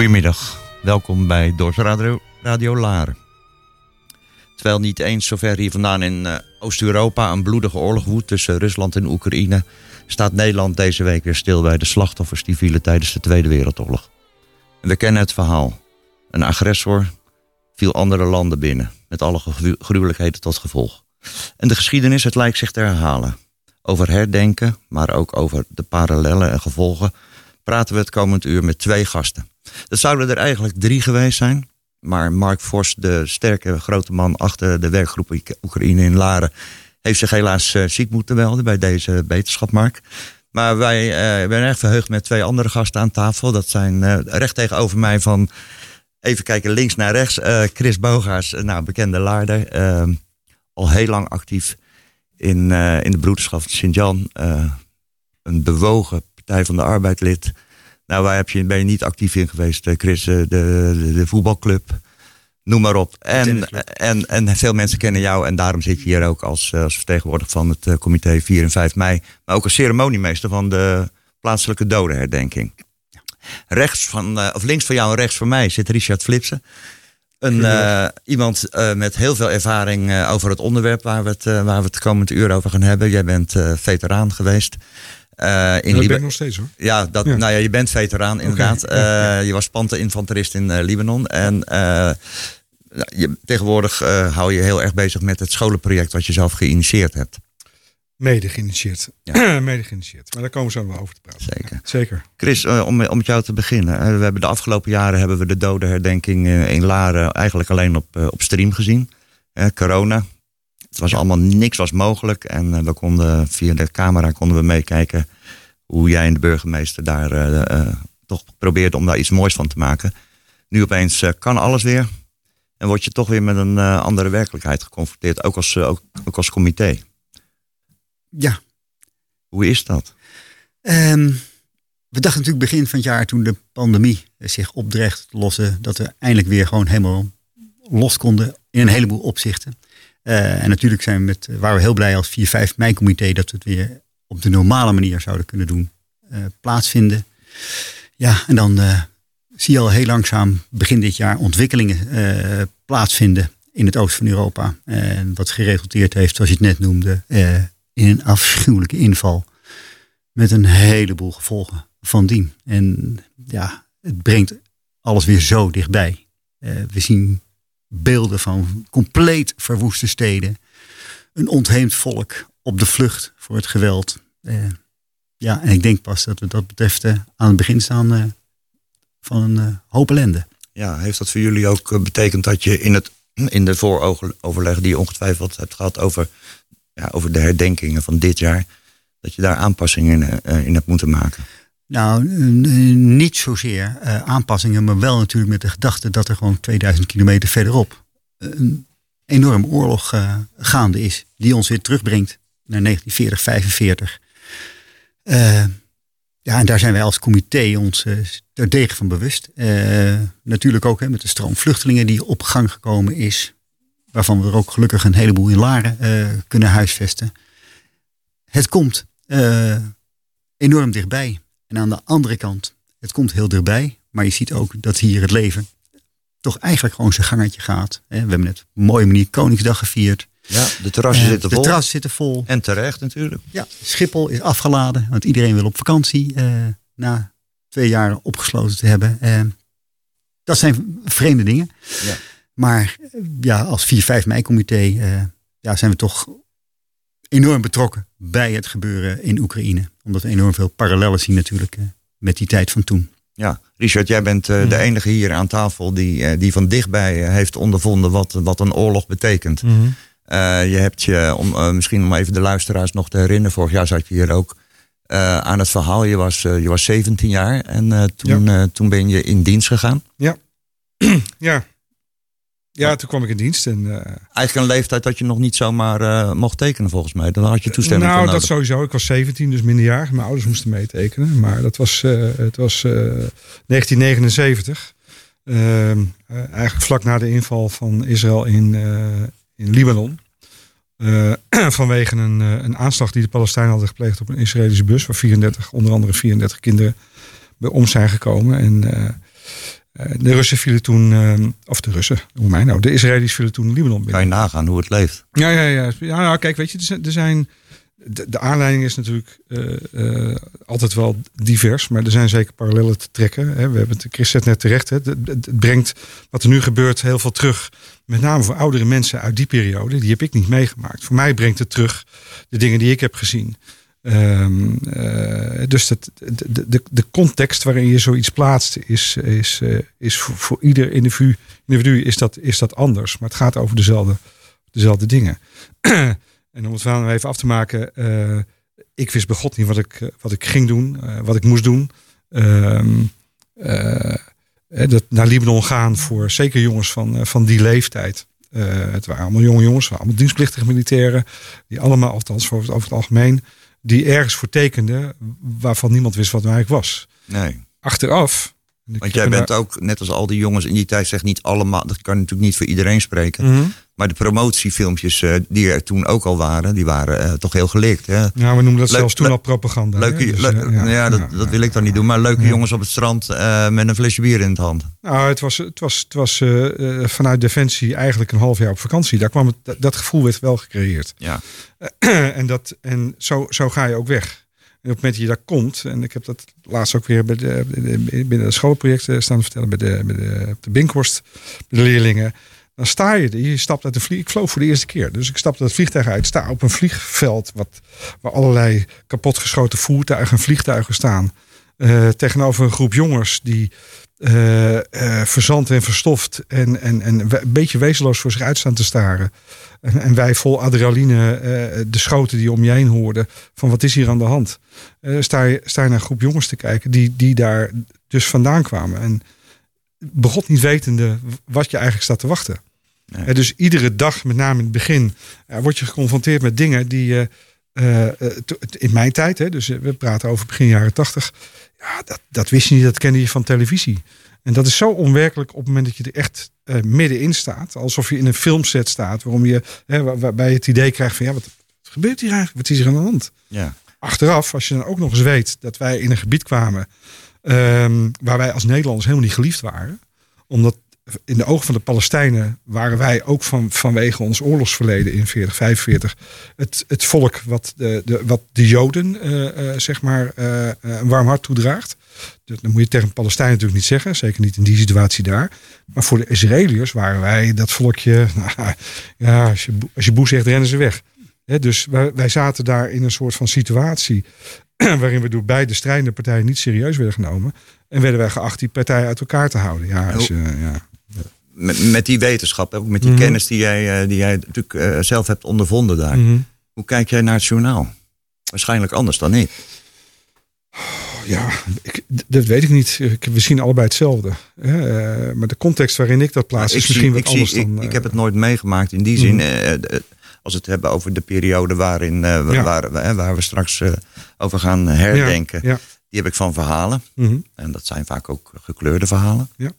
Goedemiddag, welkom bij Dorps Radio, Radio Terwijl niet eens zover hier vandaan in eh, Oost-Europa een bloedige oorlog woedt tussen Rusland en Oekraïne, staat Nederland deze week weer stil bij de slachtoffers die vielen tijdens de Tweede Wereldoorlog. En we kennen het verhaal. Een agressor viel andere landen binnen, met alle gruwelijkheden tot gevolg. En de geschiedenis, het lijkt zich te herhalen. Over herdenken, maar ook over de parallellen en gevolgen, praten we het komend uur met twee gasten. Dat zouden er eigenlijk drie geweest zijn. Maar Mark Vos, de sterke grote man achter de werkgroep Oekraïne in Laren, heeft zich helaas uh, ziek moeten melden bij deze beterschap, Mark. Maar wij uh, ben erg verheugd met twee andere gasten aan tafel. Dat zijn uh, recht tegenover mij van, even kijken links naar rechts, Chris Bogaars, nou, bekende Laarder. Al heel lang actief in, in de broederschap Sint-Jan. een bewogen Partij van de Arbeid lid. Nou, waar heb je, ben je niet actief in geweest, Chris? De, de, de voetbalclub noem maar op. En, en, en veel mensen kennen jou en daarom zit je hier ook als, als vertegenwoordiger van het comité 4 en 5 mei. Maar ook als ceremoniemeester van de plaatselijke dodenherdenking. Rechts van, of links van jou en rechts van mij zit Richard Flipsen. Een, uh, iemand uh, met heel veel ervaring uh, over het onderwerp waar we het, waar we het komend uur over gaan hebben. Jij bent veteraan geweest. Uh, in dat ben ik nog steeds hoor. Ja, dat, Nou ja, je bent veteraan inderdaad. Okay. Ja, je was panteninfanterist in Libanon. En je, tegenwoordig hou je heel erg bezig met het scholenproject wat je zelf geïnitieerd hebt. Mede geïnitieerd. Ja. Mede geïnitieerd. Maar daar komen we zo wel over te praten. Zeker. Ja, zeker. Chris, om, om met jou te beginnen. we hebben de afgelopen jaren hebben we de dodenherdenking in Laren eigenlijk alleen op, op stream gezien. corona. Het was allemaal niks was mogelijk. En we konden via de camera konden we meekijken hoe jij en de burgemeester daar uh, toch probeerde om daar iets moois van te maken. Nu opeens kan alles weer. En word je toch weer met een andere werkelijkheid geconfronteerd. Ook als, ook, ook als comité. Ja. Hoe is dat? Um, we dachten natuurlijk begin van het jaar toen de pandemie zich opdreigt te lossen. Dat we eindelijk weer gewoon helemaal los konden in een heleboel opzichten. Uh, en natuurlijk zijn we met, waren we heel blij als 4-5 mei comité dat we het weer op de normale manier zouden kunnen doen. Uh, plaatsvinden. Ja, en dan zie je al heel langzaam begin dit jaar ontwikkelingen plaatsvinden in het oosten van Europa. En wat geresulteerd heeft, zoals je het net noemde, in een afschuwelijke inval. Met een heleboel gevolgen van dien. En ja, het brengt alles weer zo dichtbij. we zien beelden van compleet verwoeste steden. Een ontheemd volk op de vlucht voor het geweld. Uh, ja, en ik denk pas dat we dat betreft uh, aan het begin staan uh, van een hoop ellende. Ja, heeft dat voor jullie ook betekend dat je in, het, in de vooroverleg die je ongetwijfeld hebt gehad over, ja, over de herdenkingen van dit jaar, dat je daar aanpassingen in, in hebt moeten maken? Nou, niet zozeer uh, aanpassingen, maar wel natuurlijk met de gedachte dat er gewoon 2000 kilometer verderop een enorm oorlog uh, gaande is. Die ons weer terugbrengt naar 1940, 45. Uh, ja, en daar zijn wij als comité ons terdege van bewust. natuurlijk ook hè, met de stroom vluchtelingen die op gang gekomen is. Waarvan we er ook gelukkig een heleboel in Laren kunnen huisvesten. Het komt enorm dichtbij. En aan de andere kant, het komt heel dichtbij, maar je ziet ook dat hier het leven toch eigenlijk gewoon zijn gangetje gaat. We hebben net op een mooie manier Koningsdag gevierd. Ja, de terrassen zitten vol. De terrassen zitten vol. En terecht natuurlijk. Ja, Schiphol is afgeladen, want iedereen wil op vakantie uh, na twee jaar opgesloten te hebben. Uh, dat zijn vreemde dingen. Ja. Maar ja, als 4-5 mei-comité ja, zijn we toch enorm betrokken bij het gebeuren in Oekraïne. Omdat we enorm veel parallellen zien natuurlijk uh, met die tijd van toen. Ja, Richard, jij bent uh, de enige hier aan tafel die, uh, die van dichtbij heeft ondervonden wat, wat een oorlog betekent. Mm -hmm. je hebt je, om, misschien om even de luisteraars nog te herinneren, vorig jaar zat je hier ook aan het verhaal. Je was, je was 17 jaar en toen, ja. toen ben je in dienst gegaan. Ja, ja ja, toen kwam ik in dienst. En, uh, Eigenlijk een leeftijd dat je nog niet zomaar uh, mocht tekenen volgens mij. Dan had je toestemming Nou, dat sowieso. Ik was 17, dus minderjarig. Mijn ouders moesten meetekenen. Maar dat was, uh, het was 1979. Ehm, eigenlijk vlak na de inval van Israël in, in Libanon. vanwege een, een aanslag die de Palestijnen hadden gepleegd op een Israëlische bus. Waar 34, onder andere 34 kinderen bij om zijn gekomen. En eh, de Russen vielen toen, uh, of de Russen, hoe mij nou, de Israëli's vielen toen Libanon binnen. Kan je nagaan hoe het leeft? Ja, ja, ja. ja nou, kijk, weet je, er zijn, de, de aanleiding is natuurlijk uh, altijd wel divers, maar er zijn zeker parallellen te trekken. Hè. We hebben het, Chris zet net terecht, hè. Het, het, brengt wat er nu gebeurt heel veel terug. Met name voor oudere mensen uit die periode, die heb ik niet meegemaakt. Voor mij brengt het terug de dingen die ik heb gezien. Um, uh, dus het, de, de, de context waarin je zoiets plaatst is, is, uh, is voor, ieder individu, individu is, dat, is dat anders. Maar het gaat over dezelfde, dezelfde dingen. En om het verhaal even af te maken. Uh, ik wist bij niet wat ik, wat ik ging doen, wat ik moest doen. Uh, dat naar Libanon gaan voor zeker jongens van, van die leeftijd. het waren allemaal jonge jongens, allemaal dienstplichtige militairen. Die allemaal, althans over het algemeen, die ergens voor tekenden waarvan niemand wist wat het eigenlijk was. Nee. Achteraf want jij bent ook, net als al die jongens in die tijd, zeg niet allemaal, dat kan natuurlijk niet voor iedereen spreken. Mm -hmm. Maar de promotiefilmpjes uh, die er toen ook al waren, die waren uh, toch heel gelikt. Hè? Ja, we noemen dat zelfs toen al propaganda. Leuke, dus, uh, ja, ja, dat, dat, wil ik dan niet doen. Maar leuke jongens op het strand met een flesje bier in het hand. Nou, het was, het was, het was vanuit Defensie eigenlijk een half jaar op vakantie. Daar kwam het, dat gevoel werd wel gecreëerd. Ja. en dat, en zo, zo ga je ook weg. En op het moment dat je daar komt, en ik heb dat laatst ook weer bij de, binnen de schoolprojecten staan vertellen, bij de, bij de, op de Binkhorst, de leerlingen. Dan sta je, je stapt uit de vlieg. Ik vloog voor de eerste keer. Dus ik stapte het vliegtuig uit, sta op een vliegveld wat, waar allerlei kapotgeschoten voertuigen en vliegtuigen staan. Uh, tegenover een groep jongens die uh, verzand en verstoft en, en, en een beetje wezenloos voor zich uitstaan te staren. En, en wij vol adrenaline de schoten die om je heen hoorden van wat is hier aan de hand. sta, je, sta je naar een groep jongens te kijken die, die daar dus vandaan kwamen. En begot niet wetende wat je eigenlijk staat te wachten. Nee. dus iedere dag, met name in het begin, word je geconfronteerd met dingen die je in mijn tijd, hè, dus we praten over begin jaren tachtig ja, dat, dat wist je niet, dat kende je van televisie. En dat is zo onwerkelijk op het moment dat je er echt uh, middenin staat. Alsof je in een filmset staat. Waarom je, hè, waarbij je het idee krijgt van ja, wat, wat, gebeurt hier eigenlijk? Wat is er aan de hand? Ja. Achteraf, als je dan ook nog eens weet dat wij in een gebied kwamen. Um, waar wij als Nederlanders helemaal niet geliefd waren. Omdat in de ogen van de Palestijnen waren wij ook van, vanwege ons oorlogsverleden in 40, 45 het, het volk wat de, de, wat de Joden uh, uh, zeg maar uh, een warm hart toedraagt. Dat moet je tegen Palestijnen natuurlijk niet zeggen, zeker niet in die situatie daar. Maar voor de Israëliërs waren wij dat volkje, nou, ja, als je, als je boe zegt, rennen ze weg. He, dus wij, wij zaten daar in een soort van situatie waarin we door beide strijdende partijen niet serieus werden genomen. En werden wij geacht die partijen uit elkaar te houden. Ja, ja met, met die wetenschap, ook met die mm -hmm. kennis die jij, die jij natuurlijk uh, zelf hebt ondervonden daar. Mm -hmm. Hoe kijk jij naar het journaal? Waarschijnlijk anders dan ik. Ja, ik, dat weet ik niet. We zien allebei hetzelfde. Uh, maar de context waarin ik dat plaats is misschien wat anders zie, dan... Ik, heb het nooit meegemaakt in die zin. Mm -hmm. als we het hebben over de periode waarin, ja. waar, waar, we straks over gaan herdenken. Ja, ja. Die heb ik van verhalen. En dat zijn vaak ook gekleurde verhalen. Ja.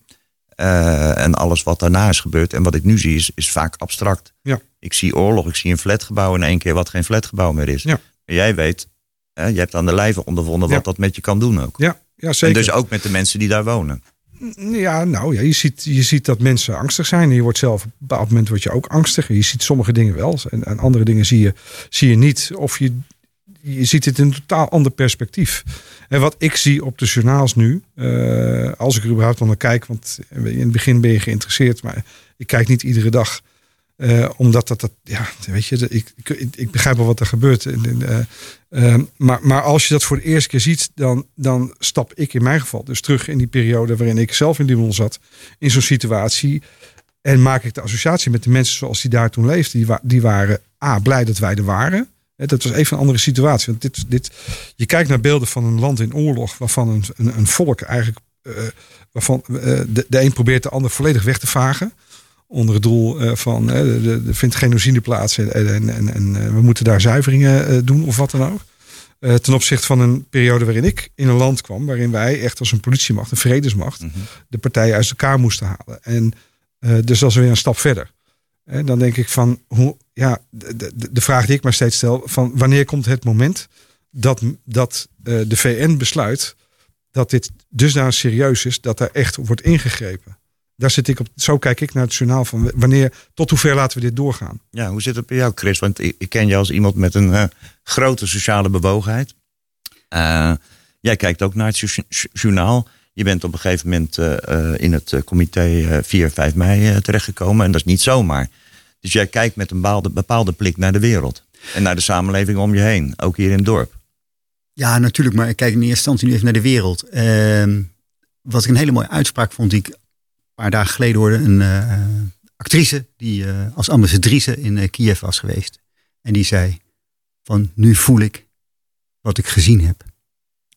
Uh, en alles wat daarna is gebeurd. En wat ik nu zie is, is vaak abstract. Ja. Ik zie oorlog, ik zie een flatgebouw in één keer wat geen flatgebouw meer is. Ja. Maar jij weet, hè, je hebt aan de lijve ondervonden wat dat met je kan doen ook. Ja, ja zeker. En dus ook met de mensen die daar wonen. Ja, nou ja, je ziet, je ziet dat mensen angstig zijn. En je wordt zelf op een bepaald moment word je ook angstig. Je ziet sommige dingen wel. En, en andere dingen zie je, zie je niet. Of je, je ziet het in een totaal ander perspectief. En wat ik zie op de journaals nu, uh, als ik er überhaupt naar kijk, want in het begin ben je geïnteresseerd, maar ik kijk niet iedere dag. Uh, omdat dat, dat, ja, weet je, ik, ik, begrijp wel wat er gebeurt. Uh, maar, maar als je dat voor de eerste keer ziet, dan, dan stap ik in mijn geval dus terug in die periode waarin ik zelf in Libanon zat, in zo'n situatie. En maak ik de associatie met de mensen zoals die daar toen leefden. Die, die waren A, blij dat wij er waren. Dat was even een andere situatie. Want dit, dit, je kijkt naar beelden van een land in oorlog, waarvan een, een, een volk eigenlijk, uh, waarvan uh, de, de een probeert de ander volledig weg te vagen. Onder het doel uh, van er vindt genocide plaats en, en, en, en we moeten daar zuiveringen doen of wat dan ook. ten opzichte van een periode waarin ik in een land kwam, waarin wij echt als een politiemacht, een vredesmacht, mm -hmm. de partijen uit elkaar moesten halen. En dus dat is weer een stap verder. Dan denk ik van, hoe, ja, de, de, vraag die ik maar steeds stel, van wanneer komt het moment dat, dat uh, de VN besluit dat dit dusdanig serieus is dat er echt wordt ingegrepen? daar zit ik op. Zo kijk ik naar het journaal van wanneer, tot hoe ver laten we dit doorgaan. Ja, hoe zit het bij jou, Chris? Want ik, ken jou als iemand met een eh, grote sociale bewogenheid. Eh, jij kijkt ook naar het journaal. Je bent op een gegeven moment eh, eh, in het eh, comité eh, 4 5 mei terechtgekomen. En dat is niet zomaar. Dus jij kijkt met een bepaalde, bepaalde blik naar de wereld. En naar de samenleving om je heen. Ook hier in het dorp. Ja, natuurlijk, maar ik kijk in eerste instantie nu even naar de wereld. Ehm, wat ik een hele mooie uitspraak vond, die ik een paar dagen geleden hoorde. Een actrice die als ambassadrice in Kiev was geweest. En die zei van nu voel ik wat ik gezien heb.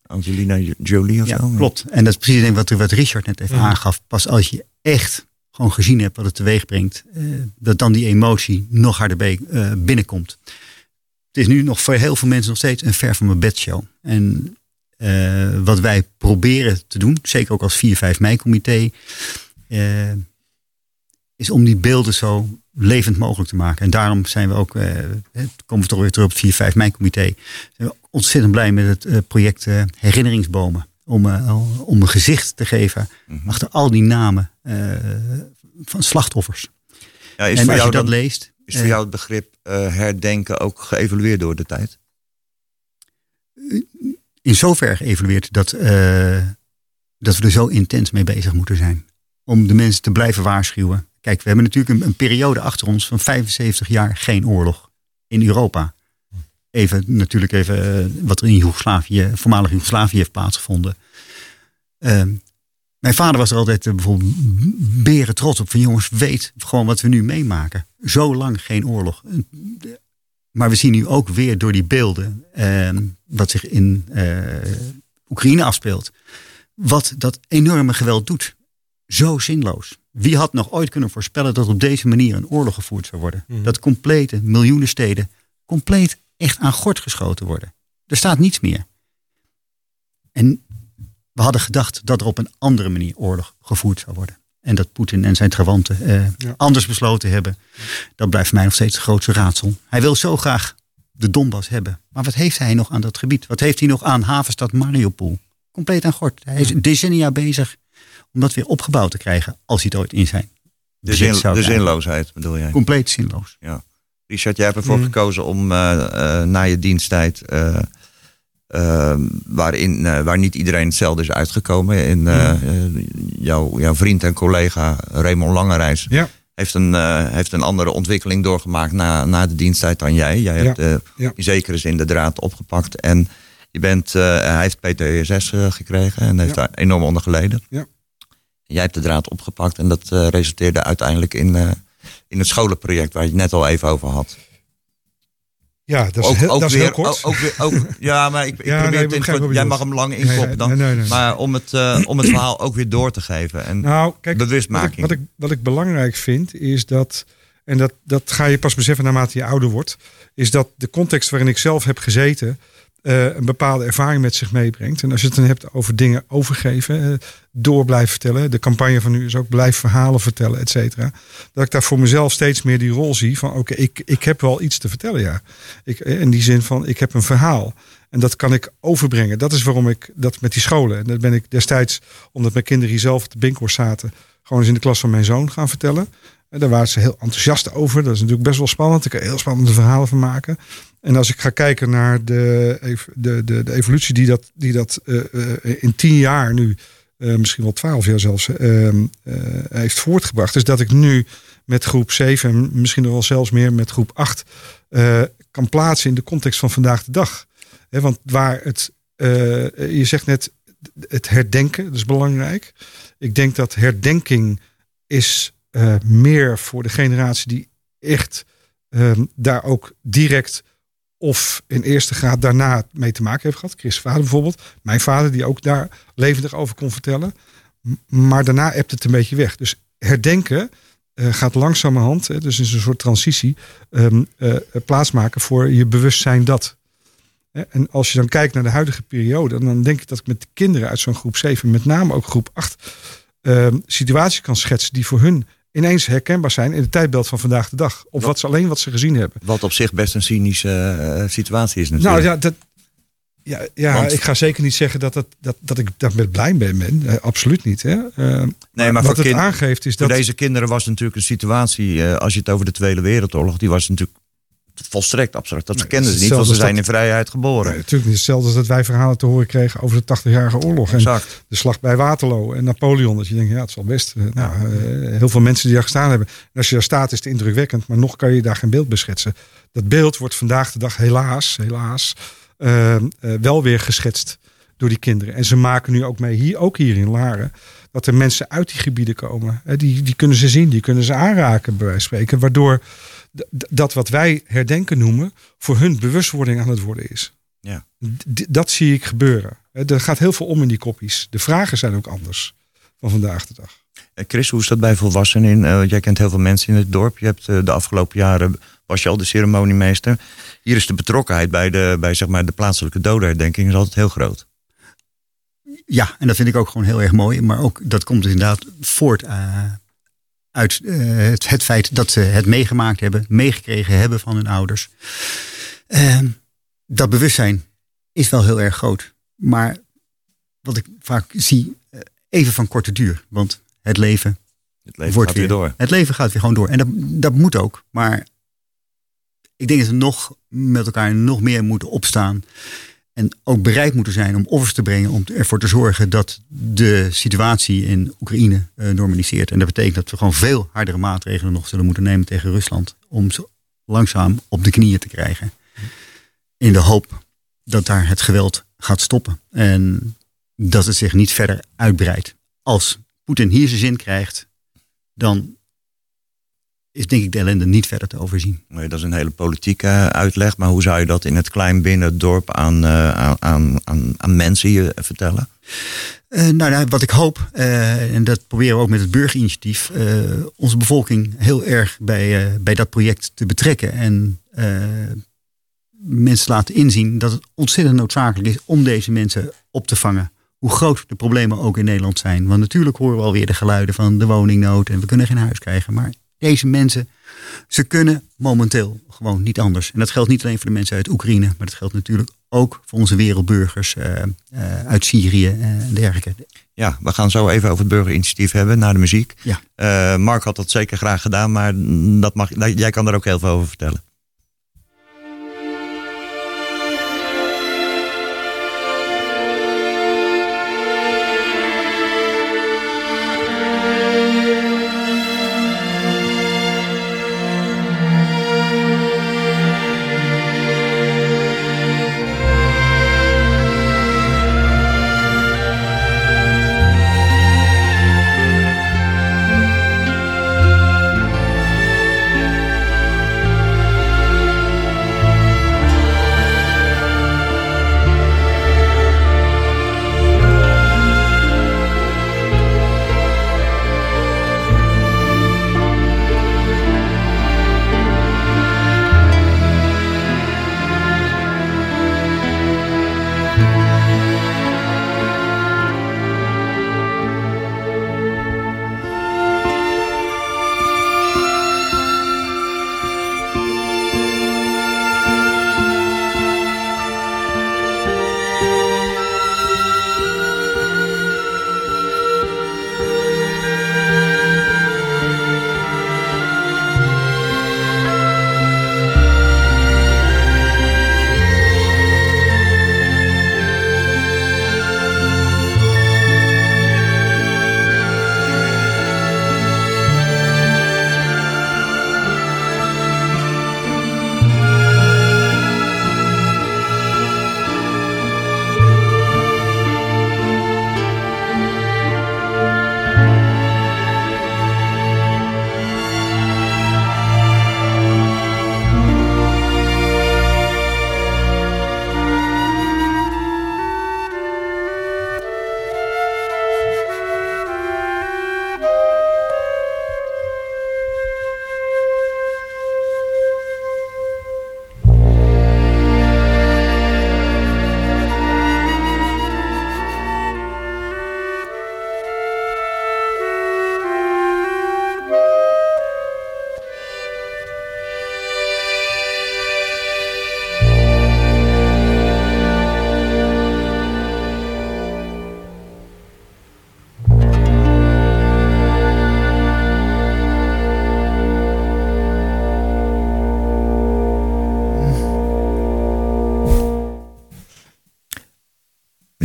Angelina Jolie of Ja, zo. klopt. En dat is precies wat, wat Richard net even aangaf. Pas als je echt gewoon gezien hebt wat het teweeg brengt, eh, dat dan die emotie nog harder be- eh, binnenkomt. Het is nu nog voor heel veel mensen nog steeds een ver van mijn bedshow. En eh, wat wij proberen te doen, zeker ook als 4-5 mei-comité, eh, is om die beelden zo levend mogelijk te maken. En daarom zijn we ook, eh, hè, komen we toch weer terug op het 4-5 mei-comité, zijn we ontzettend blij met het eh, project eh, Herinneringsbomen. Om, eh, om een gezicht te geven Mhm. achter al die namen eh, van slachtoffers. Ja, is en voor als jou je dat dan, leest. is voor eh, jou het begrip eh, herdenken ook geëvalueerd door de tijd? in zover geëvalueerd dat, eh, dat we er zo intens mee bezig moeten zijn. Om de mensen te blijven waarschuwen. Kijk, we hebben natuurlijk een, periode achter ons van 75 jaar geen oorlog in Europa. Even natuurlijk even eh, wat er in Joegoslavië, voormalig Joegoslavië heeft plaatsgevonden. Ehm, mijn vader was er altijd eh, bijvoorbeeld beren trots op van jongens, weet gewoon wat we nu meemaken. Zo lang geen oorlog. Maar we zien nu ook weer door die beelden ehm, wat zich in eh, Oekraïne afspeelt. Wat dat enorme geweld doet. Zo zinloos. Wie had nog ooit kunnen voorspellen dat op deze manier een oorlog gevoerd zou worden? Mhm. Dat complete miljoenen steden compleet echt aan gort geschoten worden. Er staat niets meer. En we hadden gedacht dat er op een andere manier oorlog gevoerd zou worden. En dat Poetin en zijn trawanten eh, Ja. anders besloten hebben. Dat blijft mij nog steeds het grootste raadsel. Hij wil zo graag de Donbass hebben. Maar wat heeft hij nog aan dat gebied? Wat heeft hij nog aan havenstad Mariupol? Compleet aan gort. Hij is decennia bezig om dat weer opgebouwd te krijgen. Als hij het ooit in zijn De, zin, zou de zinloosheid bedoel jij? Compleet zinloos. Richard, jij hebt ervoor Mm. gekozen om eh, eh, na je diensttijd, eh, waarin, waar niet iedereen hetzelfde is uitgekomen. In, Mm. eh, jouw, jouw vriend en collega Raymond Langerijs Ja. heeft, een, heeft een andere ontwikkeling doorgemaakt na, na de diensttijd dan jij. Jij hebt ja. in zekere zin de draad opgepakt. En je bent, hij heeft PTSS gekregen en heeft Ja. daar enorm onder geleden. Ja. Jij hebt de draad opgepakt en dat eh, resulteerde uiteindelijk in, eh, in het scholenproject waar je het net al even over had. Ja, dat is, heel, dat is heel kort. Ook, ook weer, ook, ja, maar ik, ik Ja, probeer nee, het in, Jij mag hem lang inkoppen dan. nee, nee, nee. Maar om het, eh, om het verhaal ook weer door te geven. En Nou, kijk, wat ik, bewustmaking. wat, ik, wat ik belangrijk vind is dat, en dat, dat ga je pas beseffen naarmate je ouder wordt, is dat de context waarin ik zelf heb gezeten eh, een bepaalde ervaring met zich meebrengt. En als je het dan hebt over dingen overgeven, eh, door blijven vertellen, de campagne van nu is ook blijf verhalen vertellen, et cetera. Dat ik daar voor mezelf steeds meer die rol zie van oké, ik, ik heb wel iets te vertellen, ja. Ik, eh, in die zin van ik heb een verhaal. En dat kan ik overbrengen. Dat is waarom ik dat met die scholen. En dat ben ik destijds, omdat mijn kinderen hier zelf op de Binkhorst zaten, gewoon eens in de klas van mijn zoon gaan vertellen. En daar waren ze heel enthousiast over. Dat is natuurlijk best wel spannend. Ik kan heel spannende verhalen van maken. En als ik ga kijken naar de, de, de, de evolutie die dat, die dat eh, eh, in tien jaar nu, eh, misschien wel twaalf jaar zelfs, eh, eh, heeft voortgebracht. Is dat ik nu met groep 7 en misschien nog wel zelfs meer met groep 8 eh, kan plaatsen in de context van vandaag de dag. Want waar het, je zegt net, het herdenken, dat is belangrijk. Ik denk dat herdenking is eh, meer voor de generatie die echt ehm, daar ook direct of in eerste graad daarna mee te maken heeft gehad. Chris' vader bijvoorbeeld. Mijn vader die ook daar levendig over kon vertellen. Maar daarna ebt het een beetje weg. Dus herdenken eh, gaat langzamerhand, hè, dus is een soort transitie, ehm, eh, plaatsmaken voor je bewustzijn dat. En als je dan kijkt naar de huidige periode, dan denk ik dat ik met de kinderen uit zo'n groep 7, met name ook groep 8, ehm, situaties kan schetsen die voor hun ineens herkenbaar zijn in het tijdbeeld van vandaag de dag. Of wat ze alleen wat ze gezien hebben. wat op zich best een cynische eh, situatie is natuurlijk. Nou ja, dat, Ja, ja Want- ik ga zeker niet zeggen dat, dat, dat, dat ik daar met blij mee ben. Eh, absoluut niet. Hè? Eh, Nee, maar wat voor, het kind- aangeeft is voor dat... deze kinderen was natuurlijk een situatie, als je het over de Tweede Wereldoorlog, die was natuurlijk volstrekt abstract. Dat Nee, kenden ze niet, want ze zijn in vrijheid geboren. Nee, natuurlijk niet hetzelfde als dat wij verhalen te horen kregen over de 80-jarige oorlog. En Exact. de slag bij Waterloo en Napoleon. Dat je denkt, ja, het zal best. eh, Nou, eh, heel veel mensen die daar gestaan hebben. En als je daar staat, is het indrukwekkend. Maar nog kan je daar geen beeld beschetsen. Dat beeld wordt vandaag de dag helaas, helaas, eh, wel weer geschetst door die kinderen. En ze maken nu ook mee, hier, ook hier in Laren, dat er mensen uit die gebieden komen. Die, die kunnen ze zien, die kunnen ze aanraken, bij wijze van spreken. Waardoor dat wat wij herdenken noemen, voor hun bewustwording aan het worden is. Ja. D- dat zie ik gebeuren. Hè, Er gaat heel veel om in die koppies. De vragen zijn ook anders van vandaag de dag. Eh, Chris, hoe is dat bij volwassenen? In, eh, jij kent heel veel mensen in het dorp. Je hebt eh, de afgelopen jaren was je al de ceremoniemeester. Hier is de betrokkenheid bij de, bij, zeg maar, de plaatselijke dodenherdenking is altijd heel groot. Ja, en dat vind ik ook gewoon heel erg mooi. Maar ook dat komt inderdaad voort eh, uit eh, het, het feit dat ze het meegemaakt hebben, meegekregen hebben van hun ouders. Ehm, dat bewustzijn is wel heel erg groot. Maar wat ik vaak zie, eh, even van korte duur. Want het leven Het leven wordt gaat weer door. Het leven gaat weer gewoon door. En dat, dat moet ook. Maar ik denk dat we nog met elkaar nog meer moeten opstaan. En ook bereid moeten zijn om offers te brengen. Om ervoor te zorgen dat de situatie in Oekraïne eh, normaliseert. En dat betekent dat we gewoon veel hardere maatregelen nog zullen moeten nemen tegen Rusland. Om ze langzaam op de knieën te krijgen. In de hoop dat daar het geweld gaat stoppen. En dat het zich niet verder uitbreidt. Als Poetin hier zijn zin krijgt, dan is denk ik de ellende niet verder te overzien. Nee, dat is een hele politieke eh, uitleg. Maar hoe zou je dat in het klein binnen het dorp aan, eh, aan, aan, aan, mensen hier vertellen? Eh, nou, nou, wat ik hoop, en dat proberen we ook met het burgerinitiatief, onze bevolking heel erg bij, bij dat project te betrekken. En mensen laten inzien dat het ontzettend noodzakelijk is om deze mensen op te vangen. Hoe groot de problemen ook in Nederland zijn. Want natuurlijk horen we alweer de geluiden van de woningnood en we kunnen geen huis krijgen. Maar deze mensen, ze kunnen momenteel gewoon niet anders. En dat geldt niet alleen voor de mensen uit Oekraïne, maar dat geldt natuurlijk ook voor onze wereldburgers eh, eh, uit Syrië en dergelijke. Ja, we gaan zo even over het burgerinitiatief hebben, na de muziek. Ja. Eh, Mark had dat zeker graag gedaan, maar dat mag, jij kan daar ook heel veel over vertellen.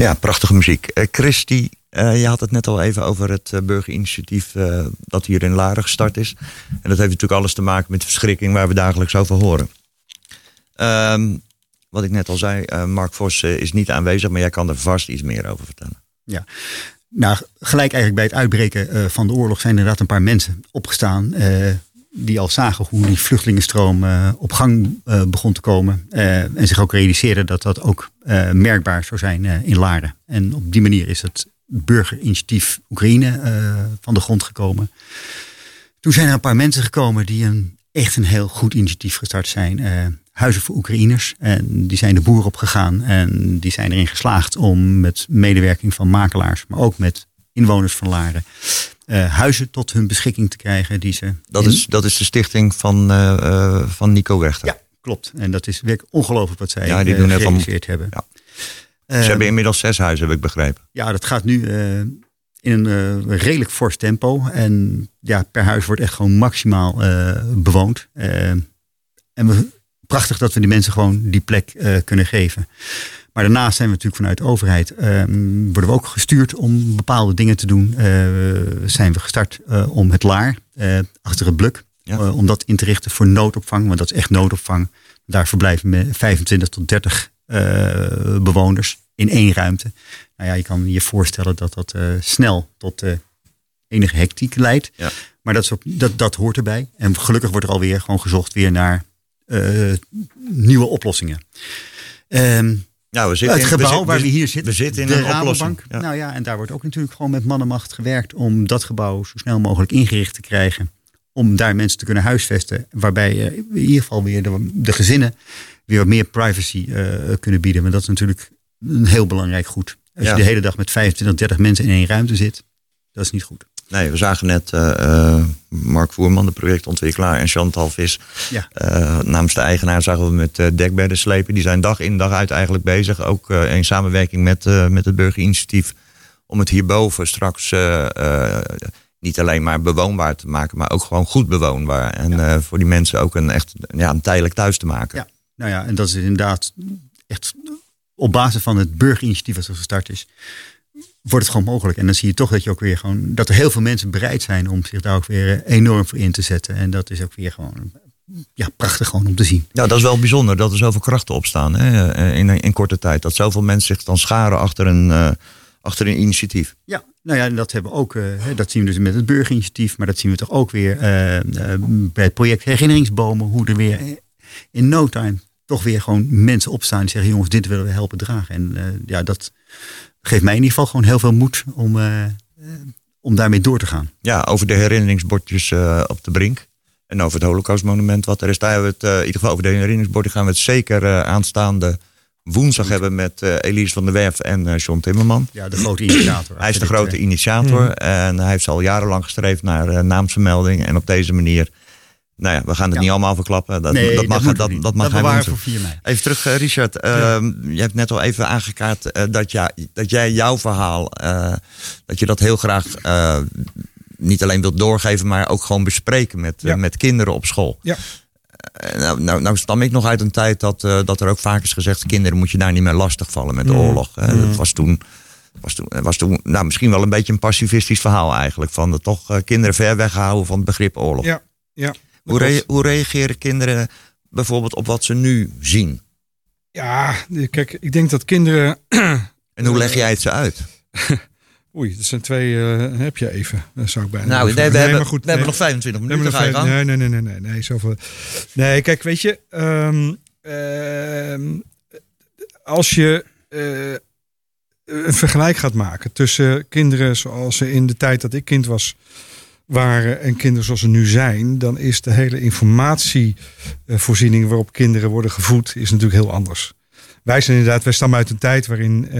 Ja, prachtige muziek. Uh, Christy, uh, je had het net al even over het uh, burgerinitiatief dat hier in Laren gestart is. En dat heeft natuurlijk alles te maken met de verschrikking waar we dagelijks over horen. Um, wat ik net al zei, Mark Vos is niet aanwezig, maar jij kan er vast iets meer over vertellen. Ja, nou, gelijk eigenlijk bij het uitbreken van de oorlog zijn inderdaad een paar mensen opgestaan die al zagen hoe die vluchtelingenstroom uh, op gang uh, begon te komen. Uh, en zich ook realiseerden dat dat ook merkbaar zou zijn in Laren. En op die manier is het burgerinitiatief Oekraïne van de grond gekomen. Toen zijn er een paar mensen gekomen die een, echt een heel goed initiatief gestart zijn. Huizen voor Oekraïners. En die zijn de boer op gegaan. En die zijn erin geslaagd om met medewerking van makelaars, maar ook met inwoners van Laren uh, huizen tot hun beschikking te krijgen. Die ze dat, is, dat is de stichting van, uh, van Nico Wechter. Ja, klopt. En dat is werkelijk ongelooflijk wat zij ja, die doen gerealiseerd van, hebben. Ja. ze hebben inmiddels zes huizen, heb ik begrepen. Ja, dat gaat nu in een redelijk fors tempo. En ja, per huis wordt echt gewoon maximaal bewoond. en we, prachtig dat we die mensen gewoon die plek kunnen geven. Maar daarnaast zijn we natuurlijk vanuit de overheid, ehm, worden we ook gestuurd om bepaalde dingen te doen. Uh, zijn we gestart uh, om het laar uh, achter het bluk, om dat in te richten voor noodopvang, want dat is echt noodopvang. Daar verblijven 25 tot 30 bewoners in één ruimte. Nou ja, je kan je voorstellen dat dat snel tot enige hectiek leidt. Ja. Maar dat, is ook, dat, dat hoort erbij. En gelukkig wordt er alweer gewoon gezocht weer naar nieuwe oplossingen. Um, nou, we zitten het gebouw waar we hier zitten. We zitten in een oplossing. Ja. Nou ja, en daar wordt ook natuurlijk gewoon met mannenmacht gewerkt om dat gebouw zo snel mogelijk ingericht te krijgen. Om daar mensen te kunnen huisvesten. Waarbij uh, in ieder geval weer de, de gezinnen weer wat meer privacy uh, kunnen bieden. Maar dat is natuurlijk een heel belangrijk goed. Als je de hele dag met 25, 30 mensen in één ruimte zit, dat is niet goed. Nee, we zagen net uh, Mark Voerman, de projectontwikkelaar, en Chantal Vis. Ja. Uh, namens de eigenaar zagen we met uh, dekbedden slepen. Die zijn dag in dag uit eigenlijk bezig. Ook in samenwerking met, met het burgerinitiatief. Om het hierboven straks niet alleen maar bewoonbaar te maken, maar ook gewoon goed bewoonbaar. En voor die mensen ook een echt ja, een tijdelijk thuis te maken. Ja, nou ja, en dat is inderdaad echt op basis van het burgerinitiatief dat gestart is wordt het gewoon mogelijk. En dan zie je toch dat je ook weer gewoon dat er heel veel mensen bereid zijn om zich daar ook weer eh, enorm voor in te zetten. En dat is ook weer gewoon ja, prachtig gewoon om te zien. Ja, dat is wel bijzonder dat er zoveel krachten opstaan hè, eh, in, in korte tijd. Dat zoveel mensen zich dan scharen achter een, uh, achter een initiatief. Ja, nou ja, dat hebben we ook. Uh, dat zien we dus met het burgerinitiatief, maar dat zien we toch ook weer uh, bij het project herinneringsbomen, hoe er weer in no time toch weer gewoon mensen opstaan die zeggen: jongens, dit willen we helpen dragen. En ja, dat geeft mij in ieder geval gewoon heel veel moed om, uh, om daarmee door te gaan. Ja, over de herinneringsbordjes uh, op de brink. En over het Holocaustmonument wat er is. Daar hebben we het, uh, in ieder geval over de herinneringsborden gaan we het zeker aanstaande woensdag hebben met Elise van der Werf en John Timmerman. Ja, de grote initiator. hij is de grote initiator mm. en hij heeft al jarenlang gestreefd naar naamsvermelding. En op deze manier nou ja, we gaan het niet allemaal verklappen. Dat, nee, dat mag, dat, dat, dat mag hij voor 4 mei. Even terug, uh, Richard. Uh, Je hebt net al even aangekaart uh, dat, ja, dat jij jouw verhaal, uh, dat je dat heel graag niet alleen wilt doorgeven, maar ook gewoon bespreken met, ja. met kinderen op school. Ja. nou, nou, nou stam ik nog uit een tijd dat, dat er ook vaak is gezegd: kinderen moet je daar niet meer lastigvallen met de mm. oorlog. Mm. Dat was toen. Was toen, was toen nou, misschien wel een beetje een pacifistisch verhaal eigenlijk. Van de, toch kinderen ver weghouden van het begrip oorlog. Ja, ja. Hoe, hoe reageren kinderen bijvoorbeeld op wat ze nu zien? Ja, kijk, ik denk dat kinderen. en hoe leg jij het ze uit? Oei, dat zijn twee. Uh, heb je even? Dat zou ik bijna. Nou, nee, we, hebben, goed, we hebben nog 25 minuten. Nog nee, nee, nee, nee, nee, nee, zoveel. Nee, kijk, weet je, um, uh, als je uh, een vergelijk gaat maken tussen kinderen zoals ze in de tijd dat ik kind was waren en kinderen zoals ze nu zijn, dan is de hele informatievoorziening waarop kinderen worden gevoed, is natuurlijk heel anders. Wij zijn inderdaad, wij stammen uit een tijd waarin uh,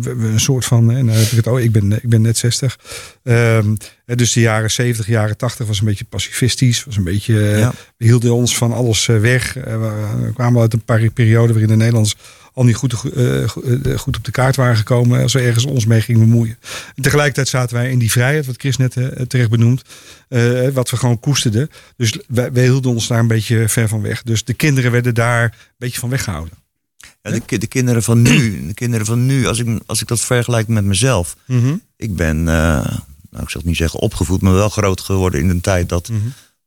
we een soort van, en nou heb ik het, oh, ik ben, ik ben net 60. Um, dus de jaren 70, jaren 80 was een beetje pacifistisch, was een beetje, ja. we hielden ons van alles weg. We kwamen uit een periode waarin de Nederlands al niet goed, uh, goed op de kaart waren gekomen als we ergens ons mee gingen bemoeien. En tegelijkertijd zaten wij in die vrijheid, wat Chris net terecht benoemt, wat we gewoon koesterden. Dus wij, wij, hielden ons daar een beetje ver van weg. Dus de kinderen werden daar een beetje van weggehouden. Ja, de, de kinderen van nu, de kinderen van nu als, ik, als ik dat vergelijk met mezelf. Mhm. Ik ben, eh, nou ik zal het niet zeggen opgevoed, maar wel groot geworden in een tijd dat, Mhm.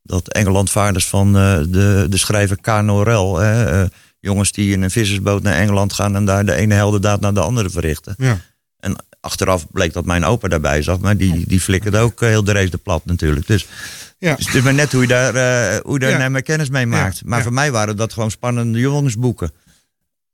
dat Engelandvaarders van eh, de, de schrijver Kano Rel, hè, eh, jongens die in een vissersboot naar Engeland gaan en daar de ene heldendaad naar de andere verrichten. Ja. En achteraf bleek dat mijn opa daarbij zat, maar die, die flikkerde ook eh, heel de race de plat natuurlijk. Dus, Ja. dus het is maar net hoe je daar, eh, hoe je daar Ja. naar mijn kennis mee maakt. Maar voor mij waren dat gewoon spannende jongensboeken.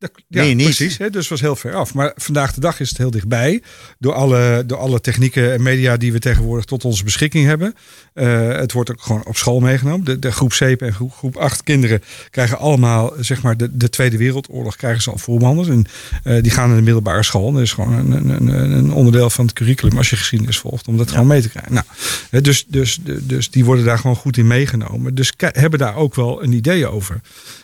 Ja, Nee, niet. precies. Hè, dus het was heel ver af. Maar vandaag de dag is het heel dichtbij. Door alle, door alle technieken en media die we tegenwoordig tot onze beschikking hebben. Eh, het wordt ook gewoon op school meegenomen. De, de groep 7 en groep, groep 8 kinderen krijgen allemaal, zeg maar, de, de Tweede Wereldoorlog krijgen ze al voorbehandeld. En eh, die gaan naar de middelbare school. Dat is gewoon een, een, een, onderdeel van het curriculum als je geschiedenis volgt. Om dat gewoon mee te krijgen. Nou, hè, dus, dus, dus die worden daar gewoon goed in meegenomen. Dus hebben daar ook wel een idee over.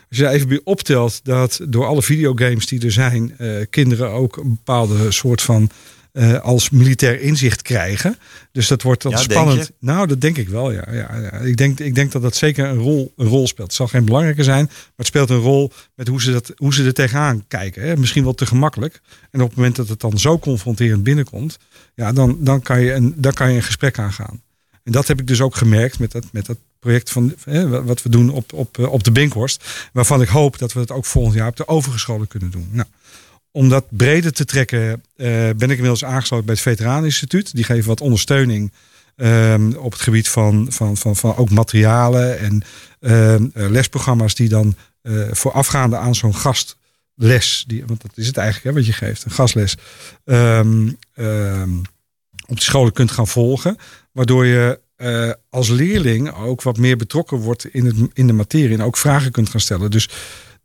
Als je daar even bij optelt dat door alle videogames die er zijn, eh, kinderen ook een bepaalde soort van eh, als militair inzicht krijgen. Dus dat wordt dan Ja, spannend. Nou, dat denk ik wel. Ja, ja, ja. Ik, denk, ik denk dat dat zeker een rol, een rol speelt. Het zal geen belangrijke zijn, maar het speelt een rol met hoe ze, dat, hoe ze er tegenaan kijken. Hè. Misschien wel te gemakkelijk. En op het moment dat het dan zo confronterend binnenkomt, ja, dan, dan, kan je een, dan kan je een gesprek aangaan. En dat heb ik dus ook gemerkt met dat, met dat project van wat we doen op, op, eh, op de Binkhorst. Waarvan ik hoop dat we het ook volgend jaar op de overige scholen kunnen doen. Nou, om dat breder te trekken eh, ben ik inmiddels aangesloten bij het Veteraneninstituut. Die geven wat ondersteuning ehm, op het gebied van, van, van, van ook materialen en ehm, eh, lesprogramma's die dan eh, voorafgaande aan zo'n gastles, die, want dat is het eigenlijk hè, wat je geeft, een gastles, ehm, ehm, op de scholen kunt gaan volgen. Waardoor je eh, als leerling ook wat meer betrokken wordt in, het, in de materie en ook vragen kunt gaan stellen. Dus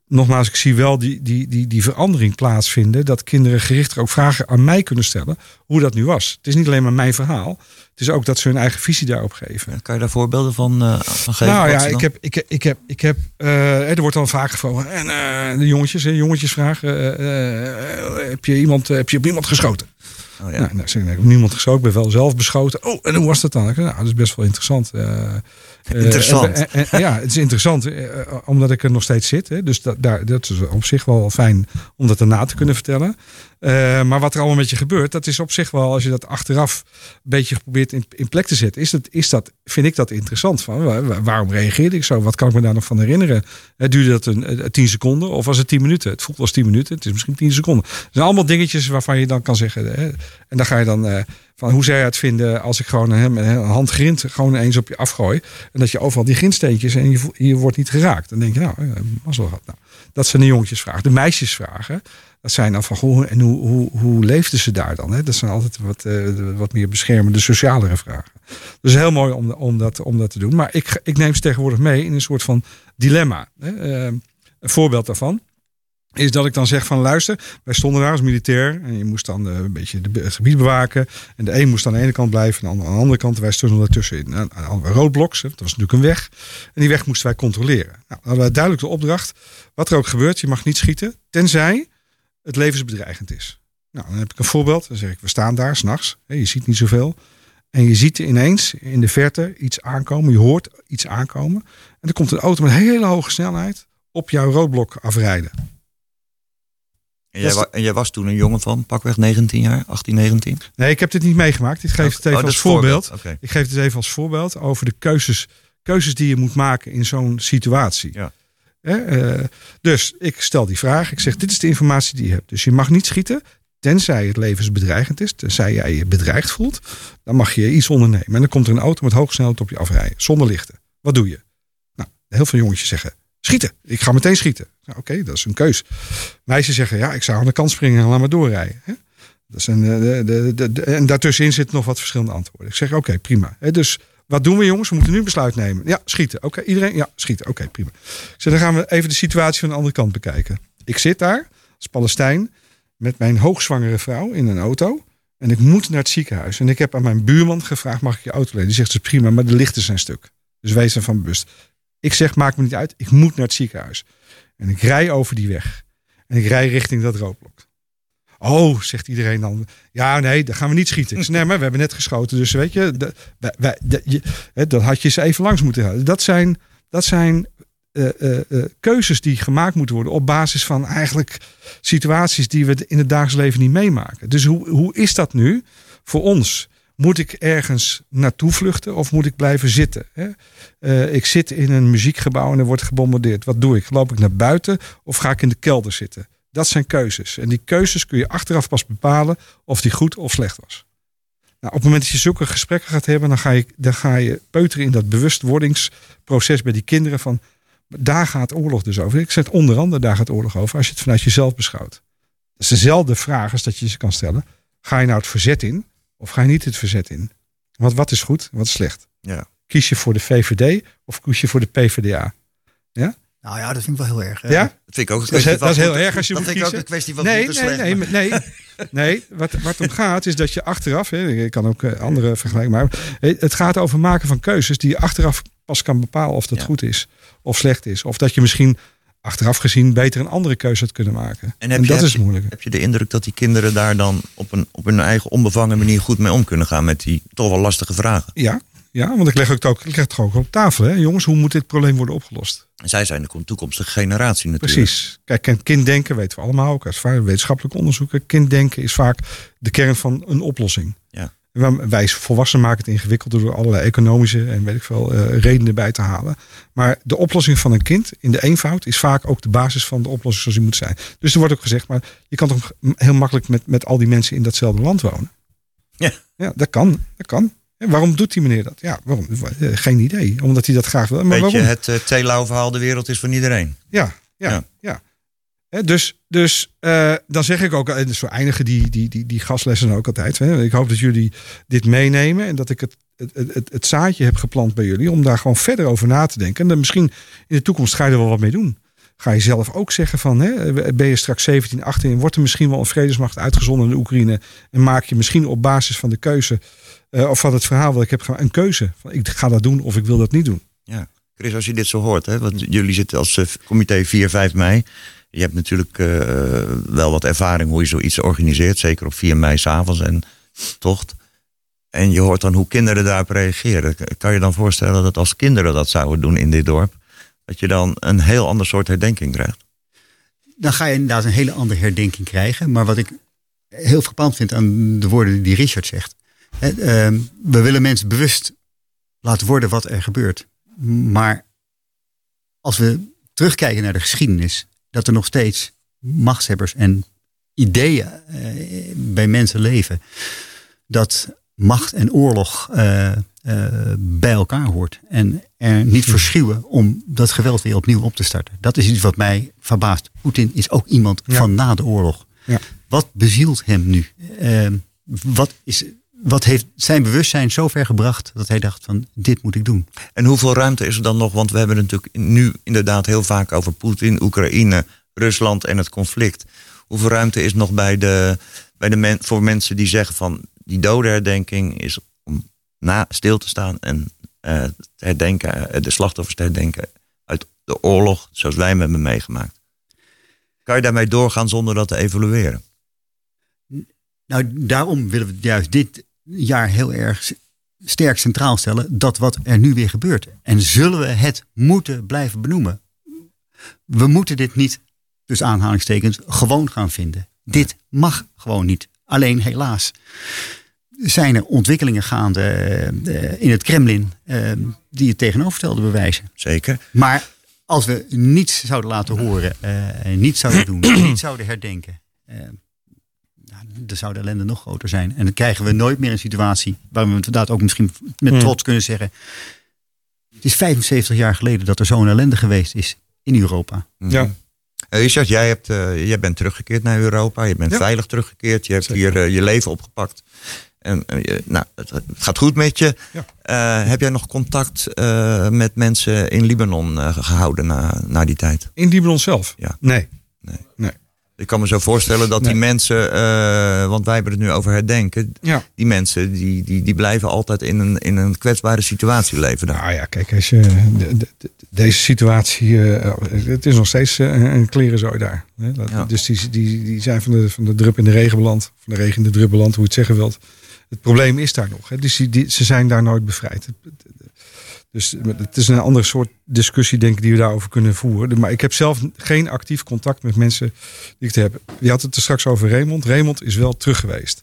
nogmaals, ik zie wel die, die, die, die verandering plaatsvinden. Dat kinderen gerichter ook vragen aan mij kunnen stellen hoe dat nu was. Het is niet alleen maar mijn verhaal. Het is ook dat ze hun eigen visie daarop geven. Kan je daar voorbeelden van, eh, van geven? Nou ja, ik heb, ik, ik heb, ik heb, eh, er wordt dan vaak gevraagd. En de jongetjes, hè, jongetjesvraag. eh, eh, heb je iemand, heb je op iemand geschoten? Oh, ja. Nou, ik, niemand geschoten, ik ben wel zelf beschoten. Oh, en hoe was dat dan? Ik, nou, dat is best wel interessant. Eh, Interessant. en- en- en- ja, het is interessant, eh, omdat ik er nog steeds zit. Hè, dus dat, daar, dat is op zich wel fijn om dat daarna te kunnen vertellen. Eh, maar wat er allemaal met je gebeurt, dat is op zich wel, als je dat achteraf een beetje geprobeerd in, in plek te zetten, is dat, is dat, vind ik dat interessant. Van, wa- wa- waarom reageerde ik zo? Wat kan ik me daar nog van herinneren? Eh, duurde dat een, eh, tien seconden of was het tien minuten? Het voelt als tien minuten, het is misschien tien seconden. Het zijn allemaal dingetjes waarvan je dan kan zeggen. Hè, en dan ga je dan eh, van hoe je het vinden als ik gewoon een, een hand grind gewoon eens op je afgooi. En dat je overal die grindsteentjes en je, je wordt niet geraakt. Dan denk je, nou, eh, mazzel gehad. Nou, dat zijn de jongetjesvragen. De meisjesvragen, dat zijn dan van, goh, en hoe, hoe, hoe leefden ze daar dan? Hè? Dat zijn altijd wat, eh, wat meer beschermende, socialere vragen. Dus heel mooi om, om, dat, om dat te doen. Maar ik, ik neem ze tegenwoordig mee in een soort van dilemma. Hè? Eh, een voorbeeld daarvan is dat ik dan zeg van luister, wij stonden daar als militair en je moest dan eh, een beetje het gebied bewaken. En de een moest aan de ene kant blijven en de aan de andere kant. Wij stonden daartussen in een, een roodbloks. Dat was natuurlijk een weg. En die weg moesten wij controleren. Nou, hadden wij duidelijk de opdracht, wat er ook gebeurt, je mag niet schieten, tenzij het levensbedreigend is. Nou, dan heb ik een voorbeeld. Dan zeg ik, we staan daar s'nachts, je ziet niet zoveel. En je ziet ineens in de verte iets aankomen, je hoort iets aankomen. En er komt een auto met hele hoge snelheid op jouw roodblok afrijden. En jij, wa- en jij was toen een jongen van pakweg 19 jaar, 18, 19? Nee, ik heb dit niet meegemaakt. Ik geef het even Oh, als voorbeeld. Ik geef het even als voorbeeld over de keuzes, keuzes die je moet maken in zo'n situatie. Ja. Eh, dus ik stel die vraag. Ik zeg, dit is de informatie die je hebt. Dus je mag niet schieten, tenzij het levensbedreigend is. Tenzij jij je bedreigd voelt. Dan mag je iets ondernemen. En dan komt er een auto met hoge snelheid op je afrijden. Zonder lichten. Wat doe je? Nou, heel veel jongetjes zeggen, schieten. Ik ga meteen schieten. Nou, Oké, dat is een keus. Meisjes zeggen, ja, ik zou aan de kant springen en laat maar doorrijden. Hè? Dat een, eh, de, de, de, en daartussenin zitten nog wat verschillende antwoorden. Ik zeg, oké, prima. Dus wat doen we jongens? We moeten nu besluit nemen. Ja, schieten. Oké, iedereen? Ja, schieten. Oké, prima. Ik zeg, dan gaan we even de situatie van de andere kant bekijken. Ik zit daar als Palestijn met mijn hoogzwangere vrouw in een auto. En ik moet naar het ziekenhuis. En ik heb aan mijn buurman gevraagd, mag ik je auto lenen? Die zegt, is prima, maar de lichten zijn stuk. Dus wees ervan bewust. Ik zeg, maakt me niet uit. Ik moet naar het ziekenhuis. En ik rij over die weg. En ik rij richting dat roodblok. Oh, zegt iedereen dan. Ja, nee, dan gaan we niet schieten. Ik zeg, maar we hebben net geschoten. Dus weet je, dat had je ze even langs moeten houden. Dat zijn, dat zijn eh, eh, eh, keuzes die gemaakt moeten worden op basis van eigenlijk situaties die we in het dagelijks leven niet meemaken. Dus hoe, hoe is dat nu voor ons? Moet ik ergens naartoe vluchten of moet ik blijven zitten? Hè? Eh, ik zit in een muziekgebouw en er wordt gebombardeerd. Wat doe ik? Loop ik naar buiten of ga ik in de kelder zitten? Dat zijn keuzes. En die keuzes kun je achteraf pas bepalen of die goed of slecht was. Nou, op het moment dat je zulke gesprekken gaat hebben, dan ga je, dan ga je peuteren in dat bewustwordingsproces bij die kinderen van daar gaat oorlog dus over. Ik zeg onder andere daar gaat oorlog over als je het vanuit jezelf beschouwt. Dat is dezelfde vraag als dat je ze kan stellen. Ga je nou het verzet in of ga je niet het verzet in? Want wat is goed en wat is slecht? Ja. Kies je voor de VVD of kies je voor de PvdA? Nou ja, dat vind ik wel heel erg. Ja? Dat vind ik ook een Dat is, kwestie he- van dat is heel erg als je Dat moet vind ik ook een kwestie van Nee, goed en nee, slecht. nee, maar- nee, nee. Wat, wat om gaat is dat je achteraf, hè, ik kan ook eh, andere vergelijken, maar het gaat over maken van keuzes die je achteraf pas kan bepalen of dat Ja. goed is of slecht is. Of dat je misschien achteraf gezien beter een andere keuze had kunnen maken. En heb En je- dat heb is moeilijk. Heb je de indruk dat die kinderen daar dan op, een, op hun eigen onbevangen manier goed mee om kunnen gaan met die toch wel lastige vragen? Ja, ja, want ik leg het ook, ik leg het ook op tafel. Hè. Jongens, hoe moet dit probleem worden opgelost? En zij zijn de toekomstige generatie natuurlijk. Precies. Kijk, en kinddenken weten we allemaal ook uit vaak wetenschappelijke onderzoeken. Kinddenken is vaak de kern van een oplossing. Wij- volwassenen maken het ingewikkeld door allerlei economische en weet ik veel eh, redenen bij te halen. Maar de oplossing van een kind in de eenvoud is vaak ook de basis van de oplossing zoals die moet zijn. Dus er wordt ook gezegd, maar je kan toch heel makkelijk met, met al die mensen in datzelfde land wonen? Ja. Ja, dat kan. Dat kan. En waarom doet die meneer dat? Ja, waarom? Eh, Geen idee. Omdat hij dat graag wil. Maar waarom? het uh, verhaal, de wereld is van iedereen. Ja, ja, Ja. ja. Dus dus eh, dan zeg ik ook, en zo eindigen die, die, die, die gastlessen ook altijd. Hè. Ik hoop dat jullie dit meenemen en dat ik het, het, het, het zaadje heb geplant bij jullie om daar gewoon verder over na te denken. En dan misschien in de toekomst ga je er wel wat mee doen. Ga je zelf ook zeggen van, hè, ben je straks 17, 18, wordt er misschien wel een vredesmacht uitgezonden in de Oekraïne en maak je misschien op basis van de keuze uh, of van het verhaal wat ik heb een keuze. Van, ik ga dat doen of ik wil dat niet doen. Ja, Chris, als je dit zo hoort, hè, want jullie zitten als comité 4, 5 mei. Je hebt natuurlijk uh, wel wat ervaring hoe je zoiets organiseert, zeker op 4 mei s'avonds en tocht. En je hoort dan hoe kinderen daarop reageren. Kan je dan voorstellen dat als kinderen dat zouden doen in dit dorp, dat je dan een heel ander soort herdenking krijgt? Dan ga je inderdaad een hele andere herdenking krijgen. Maar wat ik heel frappant vind aan de woorden die Richard zegt. Uh, we willen mensen bewust laten worden wat er gebeurt. Maar als we terugkijken naar de geschiedenis, dat er nog steeds machtshebbers en ideeën uh, bij mensen leven. Dat macht en oorlog uh, uh, bij elkaar hoort. En er niet verschuwen om dat geweld weer opnieuw op te starten. Dat is iets wat mij verbaast. Poetin is ook iemand ja. van na de oorlog. Ja. Wat bezielt hem nu? wat, is, wat heeft zijn bewustzijn zo ver gebracht dat hij dacht van dit moet ik doen? En hoeveel ruimte is er dan nog? Want we hebben het natuurlijk nu inderdaad heel vaak over Poetin, Oekraïne, Rusland en het conflict. Hoeveel ruimte is nog bij de, bij de men, voor mensen die zeggen van die dodenherdenking is om na stil te staan en uh, te herdenken, de slachtoffers te herdenken uit de oorlog zoals wij hem hebben meegemaakt. Kan je daarmee doorgaan zonder dat te evalueren? Nou, daarom willen we juist dit jaar heel erg sterk centraal stellen dat wat er nu weer gebeurt. En zullen we het moeten blijven benoemen? We moeten dit niet, dus aanhalingstekens, gewoon gaan vinden. Dit mag gewoon niet. Alleen helaas zijn er ontwikkelingen gaande uh, in het Kremlin uh, die het tegenovergestelde bewijzen. Zeker. Maar als we niets zouden laten horen, uh, niet zouden doen, niet zouden herdenken, nou, dan zou de ellende nog groter zijn. En dan krijgen we nooit meer een situatie waar we inderdaad ook misschien met trots kunnen zeggen. Het is 75 jaar geleden dat er zo'n ellende geweest is in Europa. Ja. Uh, Richard, jij, hebt, uh, jij bent teruggekeerd naar Europa. Je bent ja. veilig teruggekeerd. Je hebt Zeker. hier uh, je leven opgepakt. En, nou, het, het, gaat goed met je. Ja. heb jij nog contact met mensen in Libanon gehouden na, na die tijd? In Libanon zelf? Ja. Nee. nee. nee. Ik kan me zo voorstellen dat nee. die mensen, uh, want wij hebben het nu over herdenken, ja. die mensen die, die, die blijven altijd in een, in een kwetsbare situatie leven. Daar. Nou ja, kijk, als je, de, de, de, deze situatie, uh, het is nog steeds uh, een klerenzooi daar. Hè? Dat, ja. Dus die, die, die zijn van de, van de drup in de regen beland, van de regen in de drup beland, hoe je het zeggen wilt. Het probleem is daar nog. Hè? Dus die, die, ze zijn daar nooit bevrijd. Dus het is een andere soort discussie, denk ik, die we daarover kunnen voeren. Maar ik heb zelf geen actief contact met mensen die ik heb. Je had het er straks over Raymond. Raymond is wel terug geweest.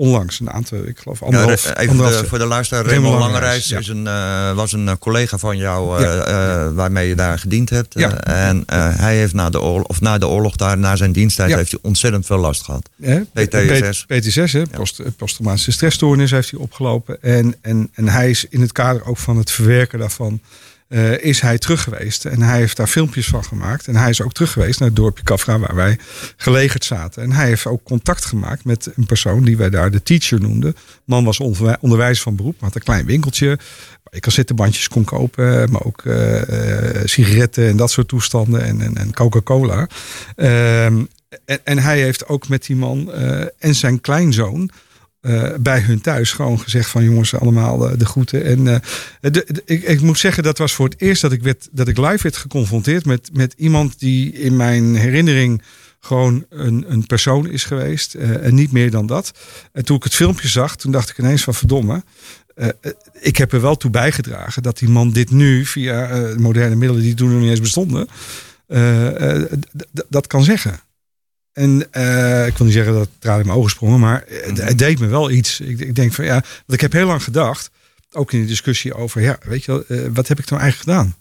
Onlangs, een aantal, ik geloof anderhalf. Ja, even anderhalf- de- voor de luisteraar, Raymond Raymond Langerijs, ja. is een, eh, was een eh, collega van jou eh, Ja. waarmee je daar gediend hebt. En hij heeft na de, oorlog, of na de oorlog, daar, na zijn diensttijd, heeft hij ontzettend veel last gehad. PTSS. PTSS, hè? Post, posttraumatische stressstoornis heeft hij opgelopen. En, en, en hij is in het kader ook van het verwerken daarvan, eh, is hij terug geweest. En hij heeft daar filmpjes van gemaakt. En hij is ook terug geweest naar het dorpje Kafra, waar wij gelegerd zaten. En hij heeft ook contact gemaakt met een persoon die wij daar de teacher noemden. Man was onderwij- onderwijzer van beroep, had een klein winkeltje. Waar je cassettebandjes kon kopen, maar ook eh, eh, sigaretten en dat soort toestanden. En, en, en Coca-Cola. Ehm, en, en hij heeft ook met die man en zijn kleinzoon eh, bij hun thuis gewoon gezegd van jongens allemaal eh, de groeten. En eh, ik, ik moet zeggen dat was voor het eerst dat ik, werd, dat ik live werd geconfronteerd met, met iemand die in mijn herinnering gewoon een, een persoon is geweest en niet meer dan dat. En toen ik het filmpje zag, toen dacht ik ineens van verdomme. ik heb er wel toe bijgedragen dat die man dit nu via moderne middelen die toen nog niet eens bestonden, dat kan zeggen. En eh, ik wil niet zeggen dat het in mijn ogen sprongen, maar het, het deed me wel iets. Ik, ik denk van ja, want ik heb heel lang gedacht, ook in de discussie over, ja, weet je wel, eh, wat heb ik nou eigenlijk gedaan?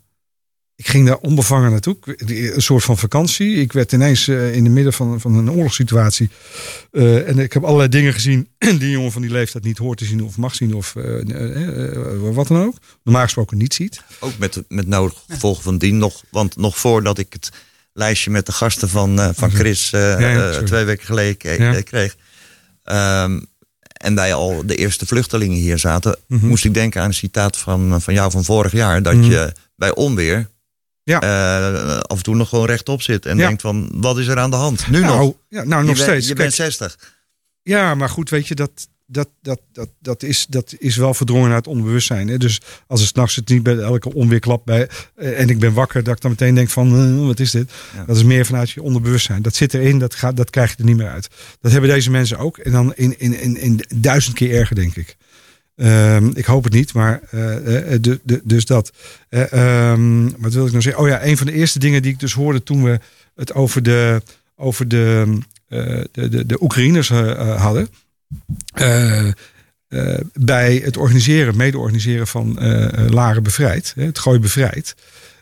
Ik ging daar onbevangen naartoe, een soort van vakantie. Ik werd ineens eh, in de midden van, van een oorlogssituatie. Eh, en ik heb allerlei dingen gezien die een jongen van die leeftijd niet hoort te zien of mag zien of eh, eh, eh, wat dan ook. Normaal gesproken niet ziet. Ook met, met nodig gevolgen van dien. Nog, want nog voordat ik het lijstje met de gasten van, eh, van Chris eh, Ja, ja, eh, twee weken geleden kreeg. ehm, en wij al de eerste vluchtelingen hier zaten, Mhm. moest ik denken aan een citaat van, van jou van vorig jaar. Dat Mhm. je bij onweer Ja. af en toe nog gewoon rechtop zit. En Ja. denkt van, wat is er aan de hand? Nu nou, nog. Ja, nou, nog steeds. Je Kijk, bent 60. Ja, maar goed, weet je, dat, dat, dat, dat, dat, is, dat is wel verdrongen uit het onbewustzijn. Hè? Dus als het s'nachts het niet bij elke onweerklap bij eh, en ik ben wakker, dat ik dan meteen denk van, eh, wat is dit? Ja. Dat is meer vanuit je onderbewustzijn. Dat zit erin, dat, gaat, dat krijg je er niet meer uit. Dat hebben deze mensen ook. En dan in, in, in, in duizend keer erger, denk ik. Ehm, ik hoop het niet, maar eh, de, de, dus dat. Ehm, wat wil ik nou zeggen? Oh ja, een van de eerste dingen die ik dus hoorde toen we het over de, over de, de, de, de Oekraïners hadden. Eh, eh, bij het organiseren, mede-organiseren van eh, Laren Bevrijd, het Gooi Bevrijd,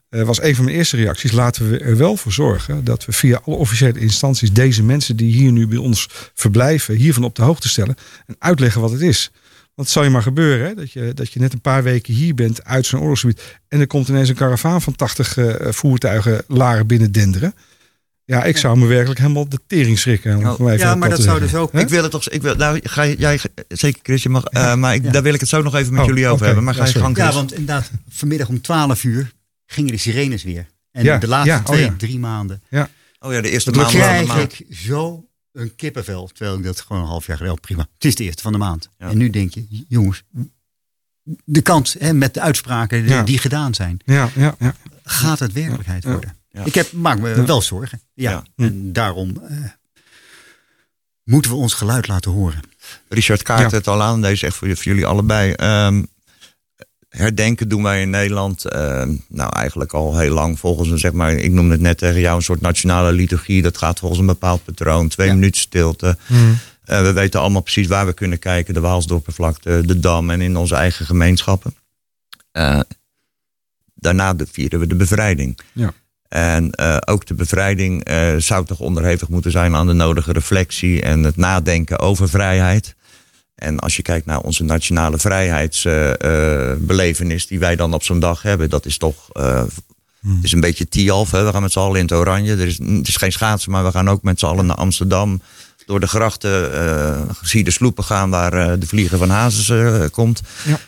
was een van mijn eerste reacties. Laten we er wel voor zorgen dat we via alle officiële instanties deze mensen die hier nu bij ons verblijven, hiervan op de hoogte stellen en uitleggen wat het is. Want het zal je maar gebeuren, hè, dat, je, dat je net een paar weken hier bent uit zo'n oorlogsgebied. En er komt ineens een karavaan van 80 eh, voertuigen Laren binnen denderen. Ja, ik zou me werkelijk helemaal de tering schrikken. om Nou, ja, maar dat zou zeggen. dus ook-? Ik wil het toch. Ik wil, nou, ga je, jij, zeker Chris, je mag. eh, maar ik, Ja. daar wil ik het zo nog even met Oh, jullie over hebben. Maar Ja, ga je sorry. gang, Ja, want inderdaad, vanmiddag om 12 uur gingen de sirenes weer. En Ja, de laatste ja, oh twee, ja. drie maanden Oh ja, de eerste maand krijg maand. ik zo een kippenvel. Terwijl ik dat gewoon een half jaar geleden, prima. Het is de eerste van de maand. Ja. En nu denk je, jongens, de kans hè, met de uitspraken die, Ja. die gedaan zijn, Ja, ja, ja. gaat het werkelijkheid Ja. worden. Ja. Ik heb, maak me Ja. wel zorgen. Ja. Ja. En daarom eh, moeten we ons geluid laten horen. Richard Kaart Ja. het al aan. Deze is echt voor, voor jullie allebei. Ehm, herdenken doen wij in Nederland. ehm, nou, eigenlijk al heel lang. Volgens een, zeg maar, ik noemde het net tegen jou, een soort nationale liturgie. Dat gaat volgens een bepaald patroon. Twee Ja. minuten stilte. Hmm. Eh, we weten allemaal precies waar we kunnen kijken. De Waalsdorpervlakte, de Dam en in onze eigen gemeenschappen. Eh, daarna vieren we de bevrijding. Ja. En eh, ook de bevrijding eh, zou toch onderhevig moeten zijn aan de nodige reflectie en het nadenken over vrijheid. En als je kijkt naar onze nationale vrijheidsbelevenis die wij dan op zo'n dag hebben, dat is toch. eh, Hmm. Het is een beetje Tialf, we gaan met z'n allen in het oranje. Er is, het is geen schaatsen, maar we gaan ook met z'n allen naar Amsterdam. Door de grachten eh, zie je de sloepen gaan waar eh, de vlieger van Hazes eh, komt. Ja.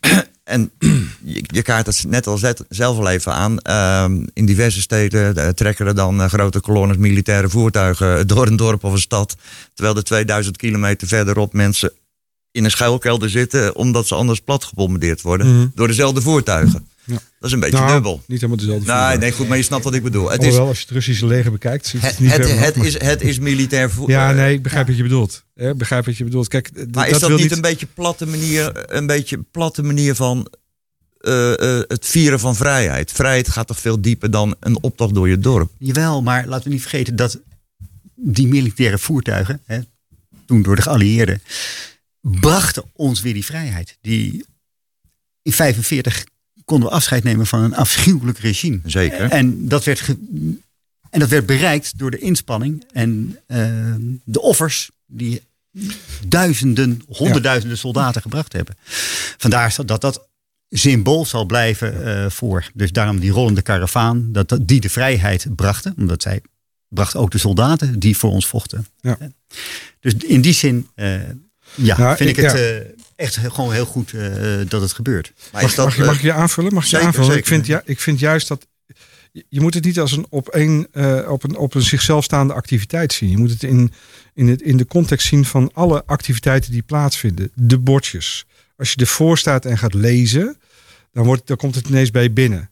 En je, je kaart het net al zet- zelf al even aan. Ehm, in diverse steden eh, trekken er dan eh, grote kolonnes militaire voertuigen door een dorp of een stad. Terwijl er 2000 kilometer verderop mensen in een schuilkelder zitten. omdat ze anders plat gebombardeerd worden Mhm. door dezelfde voertuigen. Ja. Dat is een beetje Nou, dubbel. Niet helemaal dezelfde Nee, voertuig. nee, goed, maar je snapt wat ik bedoel. Het is, Alhoewel, als je het Russische leger bekijkt, ziet het, het, niet het, vanaf, het maar- is, het is militair voer. Ja, eh, nee, ik begrijp wat je bedoelt. Ik begrijp wat je bedoelt. Kijk, Maar is dat, wil niet een beetje platte manier, een beetje platte manier van eh, eh, het vieren van vrijheid. Vrijheid gaat toch veel dieper dan een optocht door je dorp. Jawel, maar laten we niet vergeten dat die militaire voertuigen, hè, toen door de geallieerden, brachten ons weer die vrijheid. Die in 45 konden we afscheid nemen van een afschuwelijk regime. Zeker. En dat werd, en dat werd bereikt door de inspanning en eh, de offers die duizenden, honderdduizenden soldaten gebracht hebben. Vandaar dat dat symbool zal blijven eh, voor. Dus daarom die rollende karavaan, dat, dat die de vrijheid brachten. Omdat zij brachten ook de soldaten die voor ons vochten. Ja. Dus in die zin, eh, ja, Nou, vind ik ik- het ja. eh, echt gewoon heel goed eh, dat het gebeurt. Maar Mag, dat, mag, je, eh, mag ik je aanvullen? Mag ik je zeker, aanvullen? Ik, zeker. vind, ja, ik vind juist dat. je- moet het niet als een op, een, eh, op, een, op een zichzelf staande activiteit zien. Je moet het in, in, het in de context zien van alle activiteiten die plaatsvinden. De bordjes. Als je ervoor staat en gaat lezen, dan, wordt, dan komt het ineens bij je binnen.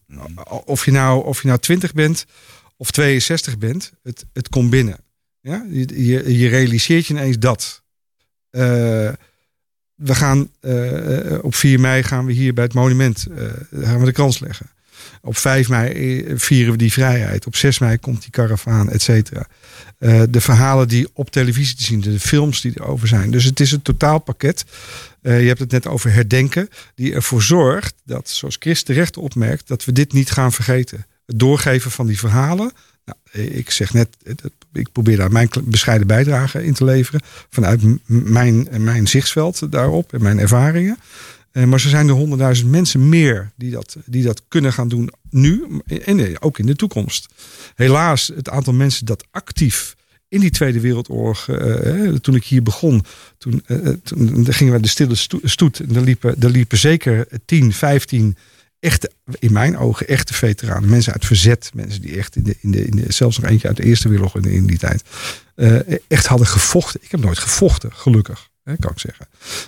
Of je nou, of je nou 20 bent of 62 bent, het, het komt binnen. Ja? Je, je, je realiseert je ineens dat. We gaan eh, op 4 mei gaan we hier bij het monument eh, gaan we de krans leggen. Op 5 mei eh, vieren we die vrijheid. Op 6 mei komt die karavaan, et cetera. Eh, de verhalen die op televisie te zien, de films die erover zijn. Dus het is een totaalpakket. Eh, je hebt het net over herdenken, die ervoor zorgt dat, zoals Chris terecht opmerkt, dat we dit niet gaan vergeten. Het doorgeven van die verhalen. Nou, eh, ik zeg net, eh, ik probeer daar mijn bescheiden bijdrage in te leveren. Vanuit mijn, mijn zichtsveld daarop en mijn ervaringen. Eh, maar er zijn er honderdduizend mensen meer die dat, die dat kunnen gaan doen nu en eh, ook in de toekomst. Helaas, het aantal mensen dat actief in die Tweede Wereldoorlog, eh, eh, toen ik hier begon, toen, eh, eh, gingen we de stille sto- stoet. En er liepen, liepen zeker 10, 15 echte, in mijn ogen, echte veteranen. Mensen uit verzet, mensen die echt in de, in de, in de zelfs nog eentje uit de Eerste Wereldoorlog in, in die tijd, eh, echt hadden gevochten. Ik heb nooit gevochten, gelukkig, hè, kan ik zeggen.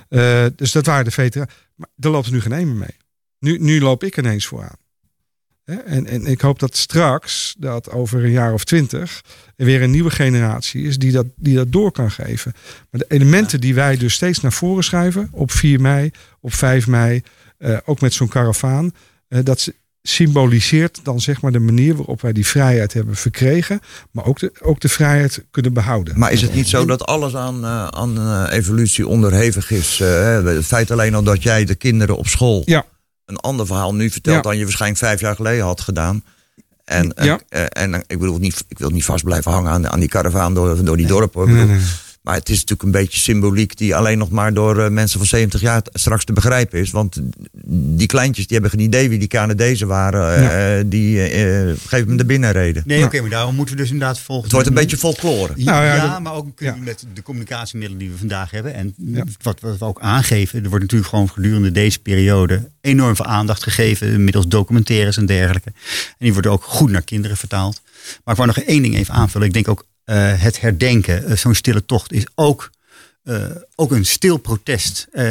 Eh, dus dat waren de veteranen. Maar er loopt nu geen een mee. Nu, nu loop ik ineens vooraan. Hè, En, en ik hoop dat straks, dat over een jaar of twintig, er weer een nieuwe generatie is die dat, die dat door kan geven. Maar de elementen die wij dus steeds naar voren schuiven, op 4 mei, op 5 mei, eh, ook met zo'n karavaan, eh, dat symboliseert dan zeg maar de manier waarop wij die vrijheid hebben verkregen, maar ook de, ook de vrijheid kunnen behouden. Maar is het niet zo dat alles aan, eh, aan eh, evolutie onderhevig is? Eh, hè? het feit alleen al dat jij de kinderen op school Ja. een ander verhaal nu vertelt Ja. dan je waarschijnlijk vijf jaar geleden had gedaan. En, en, Ja. eh, en, ik bedoel niet, ik wil niet vast blijven hangen aan, aan die karavaan door, door die dorpen. Nee, nee. Maar het is natuurlijk een beetje symboliek die alleen nog maar door eh, mensen van 70 jaar straks te begrijpen is. Want die kleintjes die hebben geen idee wie die Canadezen waren. eh, die eh, eh, geven hem de binnenreden. Nee, Ja. oké, maar daarom moeten we dus inderdaad volgen. Het wordt een beetje folklore. Ja, Nou ja, maar ook ja. met de communicatiemiddelen die we vandaag hebben. En Ja. wat, wat we ook aangeven. Er wordt natuurlijk gewoon gedurende deze periode enorm veel aandacht gegeven. Middels documentaires en dergelijke. En die worden ook goed naar kinderen vertaald. Maar ik wou nog één ding even aanvullen. Ik denk ook het herdenken, eh, zo'n stille tocht, is ook, eh, ook een stil protest eh,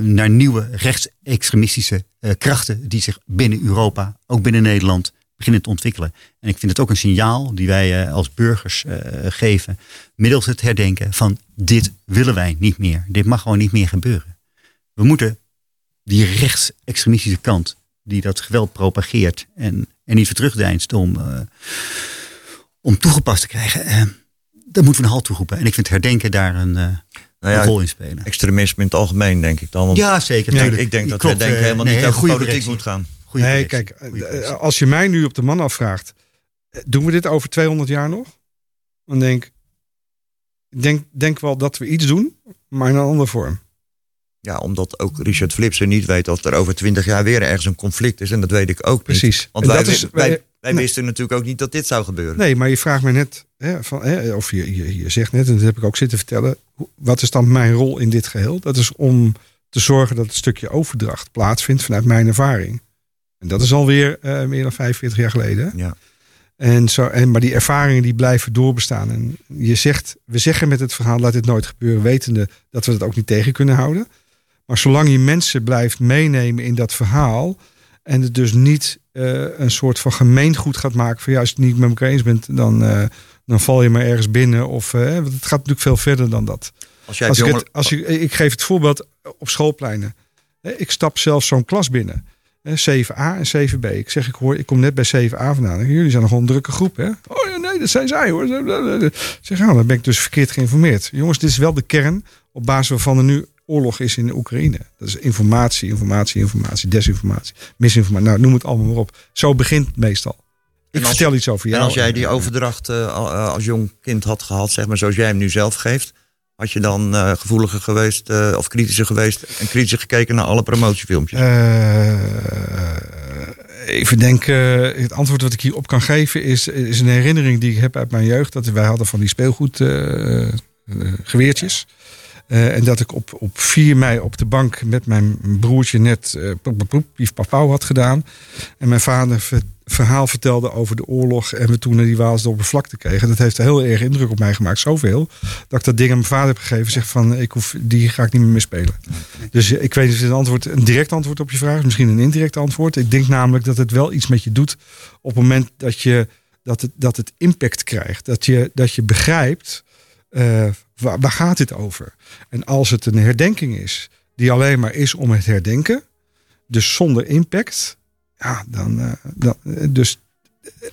naar nieuwe rechtsextremistische eh, krachten die zich binnen Europa, ook binnen Nederland, beginnen te ontwikkelen. En ik vind het ook een signaal die wij eh, als burgers eh, geven, middels het herdenken van dit willen wij niet meer. Dit mag gewoon niet meer gebeuren. We moeten die rechtsextremistische kant die dat geweld propageert en, en niet voor terugdeinst om, eh, om toegepast te krijgen, eh, daar moeten we een halt toeroepen. En ik vind herdenken daar een, eh, Nou een ja, rol in spelen. extremisme in het algemeen denk ik dan. Want Ja, zeker. ik, denk dat Klopt, we denken eh, helemaal nee, niet een over goede politiek moet gaan. Goeie nee, kijk, als je mij nu op de man afvraagt, doen we dit over 200 jaar nog? Dan denk ik, denk, denk wel dat we iets doen, maar in een andere vorm. Ja, omdat ook Richard Flipsen niet weet dat er over twintig jaar weer ergens een conflict is. En dat weet ik ook niet. Precies. Want wij, dat is- wij, wij- nee. wisten natuurlijk ook niet dat dit zou gebeuren. Nee, maar je vraagt me net, hè, van, hè, of je, je, je zegt net, en dat heb ik ook zitten vertellen, wat is dan mijn rol in dit geheel? Dat is om te zorgen dat het stukje overdracht plaatsvindt vanuit mijn ervaring. En dat is alweer eh meer dan 45 jaar geleden. Ja. En zo, en, maar die ervaringen die blijven doorbestaan. En je zegt, we zeggen met het verhaal laat dit nooit gebeuren, wetende dat we dat ook niet tegen kunnen houden. Maar zolang je mensen blijft meenemen in dat verhaal en het dus niet eh, een soort van gemeengoed gaat maken van ja, als je het niet met elkaar eens bent, dan, eh, dan val je maar ergens binnen. Of, eh, want het gaat natuurlijk veel verder dan dat. Als jij Als ik, jongen- het, als je, ik geef het voorbeeld op schoolpleinen. Ik stap zelfs zo'n klas binnen. Eh, 7A en 7B. Ik zeg, ik hoor, ik kom net bij 7A vandaan. Jullie zijn nog een drukke groep, hè? Oh ja, nee, dat zijn zij hoor. Ik zeg, nou, dan ben ik dus verkeerd geïnformeerd. Jongens, dit is wel de kern op basis waarvan er nu oorlog is in de Oekraïne. Dat is informatie, informatie, informatie, desinformatie, misinformatie. Nou, noem het allemaal maar op. Zo begint het meestal. Ik als- vertel iets over jou. En als jij die overdracht eh, eh, als jong kind had gehad, zeg maar zoals jij hem nu zelf geeft, had je dan eh, gevoeliger geweest of kritischer geweest en kritischer gekeken naar alle promotiefilmpjes? Even denken, het antwoord wat ik hierop kan geven is, is een herinnering die ik heb uit mijn jeugd. Dat wij hadden van die speelgoedgeweertjes. Eh, en dat ik op, op 4 mei op de bank met mijn broertje net eh poep, pief, had gedaan. En mijn vader ver- verhaal vertelde over de oorlog. En we toen naar die Waalse oppervlakte kregen. Dat heeft heel erg indruk op mij gemaakt. Zoveel. Dat ik dat ding aan mijn vader heb gegeven. Zeg van, ik hoef, die ga ik niet meer meespelen. Dus eh, ik weet niet of dit een, antwoord, een direct antwoord op je vraag is. Misschien een indirect antwoord. Ik denk namelijk dat het wel iets met je doet. Op het moment dat, je, dat, het, dat het impact krijgt. Dat je, dat je begrijpt. eh, waar, waar gaat dit over? En als het een herdenking is. Die alleen maar is om het herdenken. Dus zonder impact. Ja, dan. eh, dan eh, dus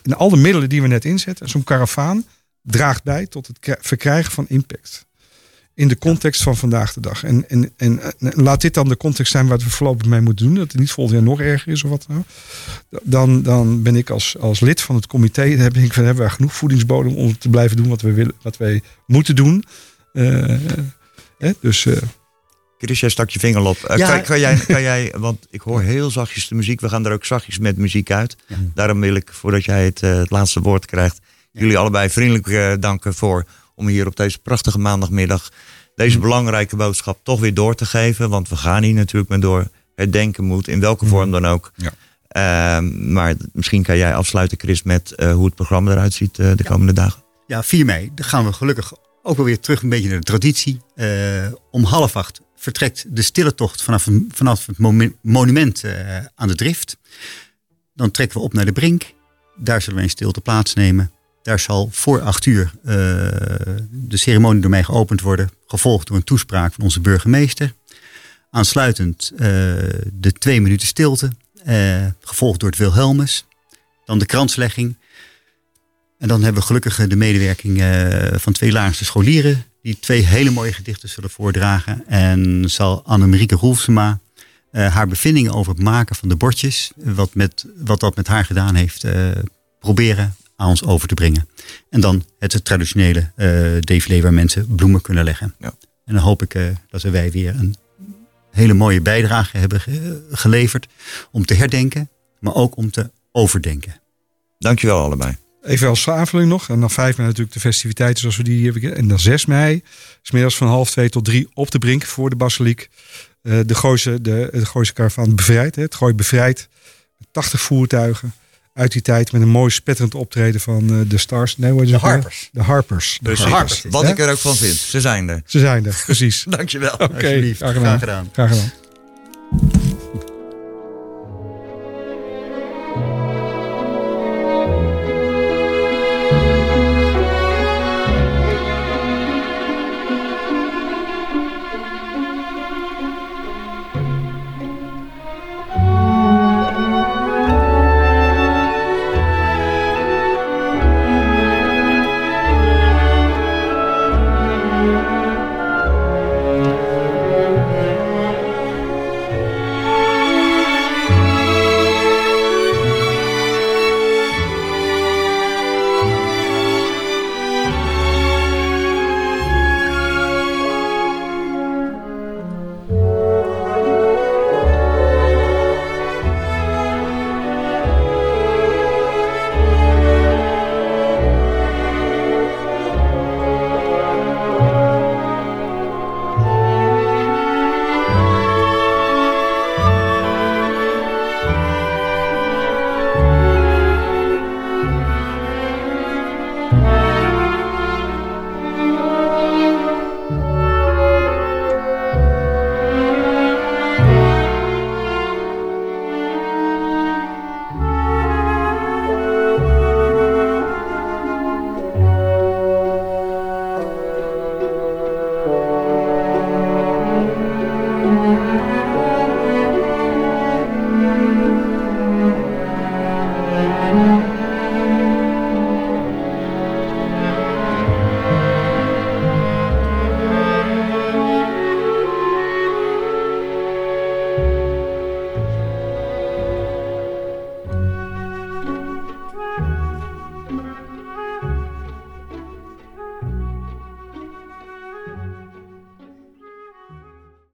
en al de middelen die we net inzetten. Zo'n karavaan draagt bij tot het kri- verkrijgen van impact. In de context van vandaag de dag. En, en, en, laat dit dan de context zijn waar we voorlopig mee moeten doen. Dat het niet volgend jaar nog erger is of wat dan. Dan, ben ik als, als lid van het comité. Dan heb ik, hebben wij genoeg voedingsbodem om te blijven doen wat we willen, wat wij moeten doen. Eh, hè, dus eh, Chris, jij stak je vinger op. Eh, Ja. kan, kan jij, kan jij, want ik hoor heel zachtjes de muziek. We gaan er ook zachtjes met muziek uit. Ja. Daarom wil ik, voordat jij het, eh, het laatste woord krijgt, jullie allebei vriendelijk eh, danken voor om hier op deze prachtige maandagmiddag deze belangrijke boodschap toch weer door te geven. Want we gaan hier natuurlijk mee door. Het denken moet, in welke vorm dan ook. Ja. Ehm, maar misschien kan jij afsluiten, Chris, met eh, hoe het programma eruit ziet de komende dagen. Ja, 4 mei. Dan gaan we gelukkig ook weer terug een beetje naar de traditie. Eh, om half acht vertrekt de stille tocht vanaf, vanaf het monument eh, aan de drift. Dan trekken we op naar de brink. Daar zullen we in stilte plaatsnemen. Daar zal voor acht uur eh, de ceremonie door mij geopend worden. Gevolgd door een toespraak van onze burgemeester. Aansluitend de twee minuten stilte. gevolgd door het Wilhelmus. Dan de kranslegging. En dan hebben we gelukkig eh, de medewerking eh, van twee Laarse scholieren. Die twee hele mooie gedichten zullen voordragen. En zal Annemarieke Roelfsema eh, haar bevindingen over het maken van de bordjes. Wat, met, wat dat met haar gedaan heeft. proberen aan ons over te brengen. En dan het traditionele défilé waar mensen bloemen kunnen leggen. Ja. En dan hoop ik dat wij weer een hele mooie bijdrage hebben ge- geleverd. Om te herdenken, maar ook om te overdenken. Dankjewel allebei. Even als aanvulling nog. En dan 5 mei natuurlijk de festiviteiten zoals we die hier hebben. En dan 6 mei, smiddags van half twee tot drie op de brink voor de basiliek. Eh, de Gooise, de, de Gooise karavaan bevrijd. Hè, het gooi bevrijd. 80 voertuigen uit die tijd met een mooi spetterend optreden van eh, de Stars. Nee, De? Harpers. De Harpers. De. Harpers. Wat ik er ook van vind. Ze zijn er. Ze zijn er, precies. Dankjewel. Oké, Alsjeblieft. graag gedaan. Graag gedaan. Graag gedaan.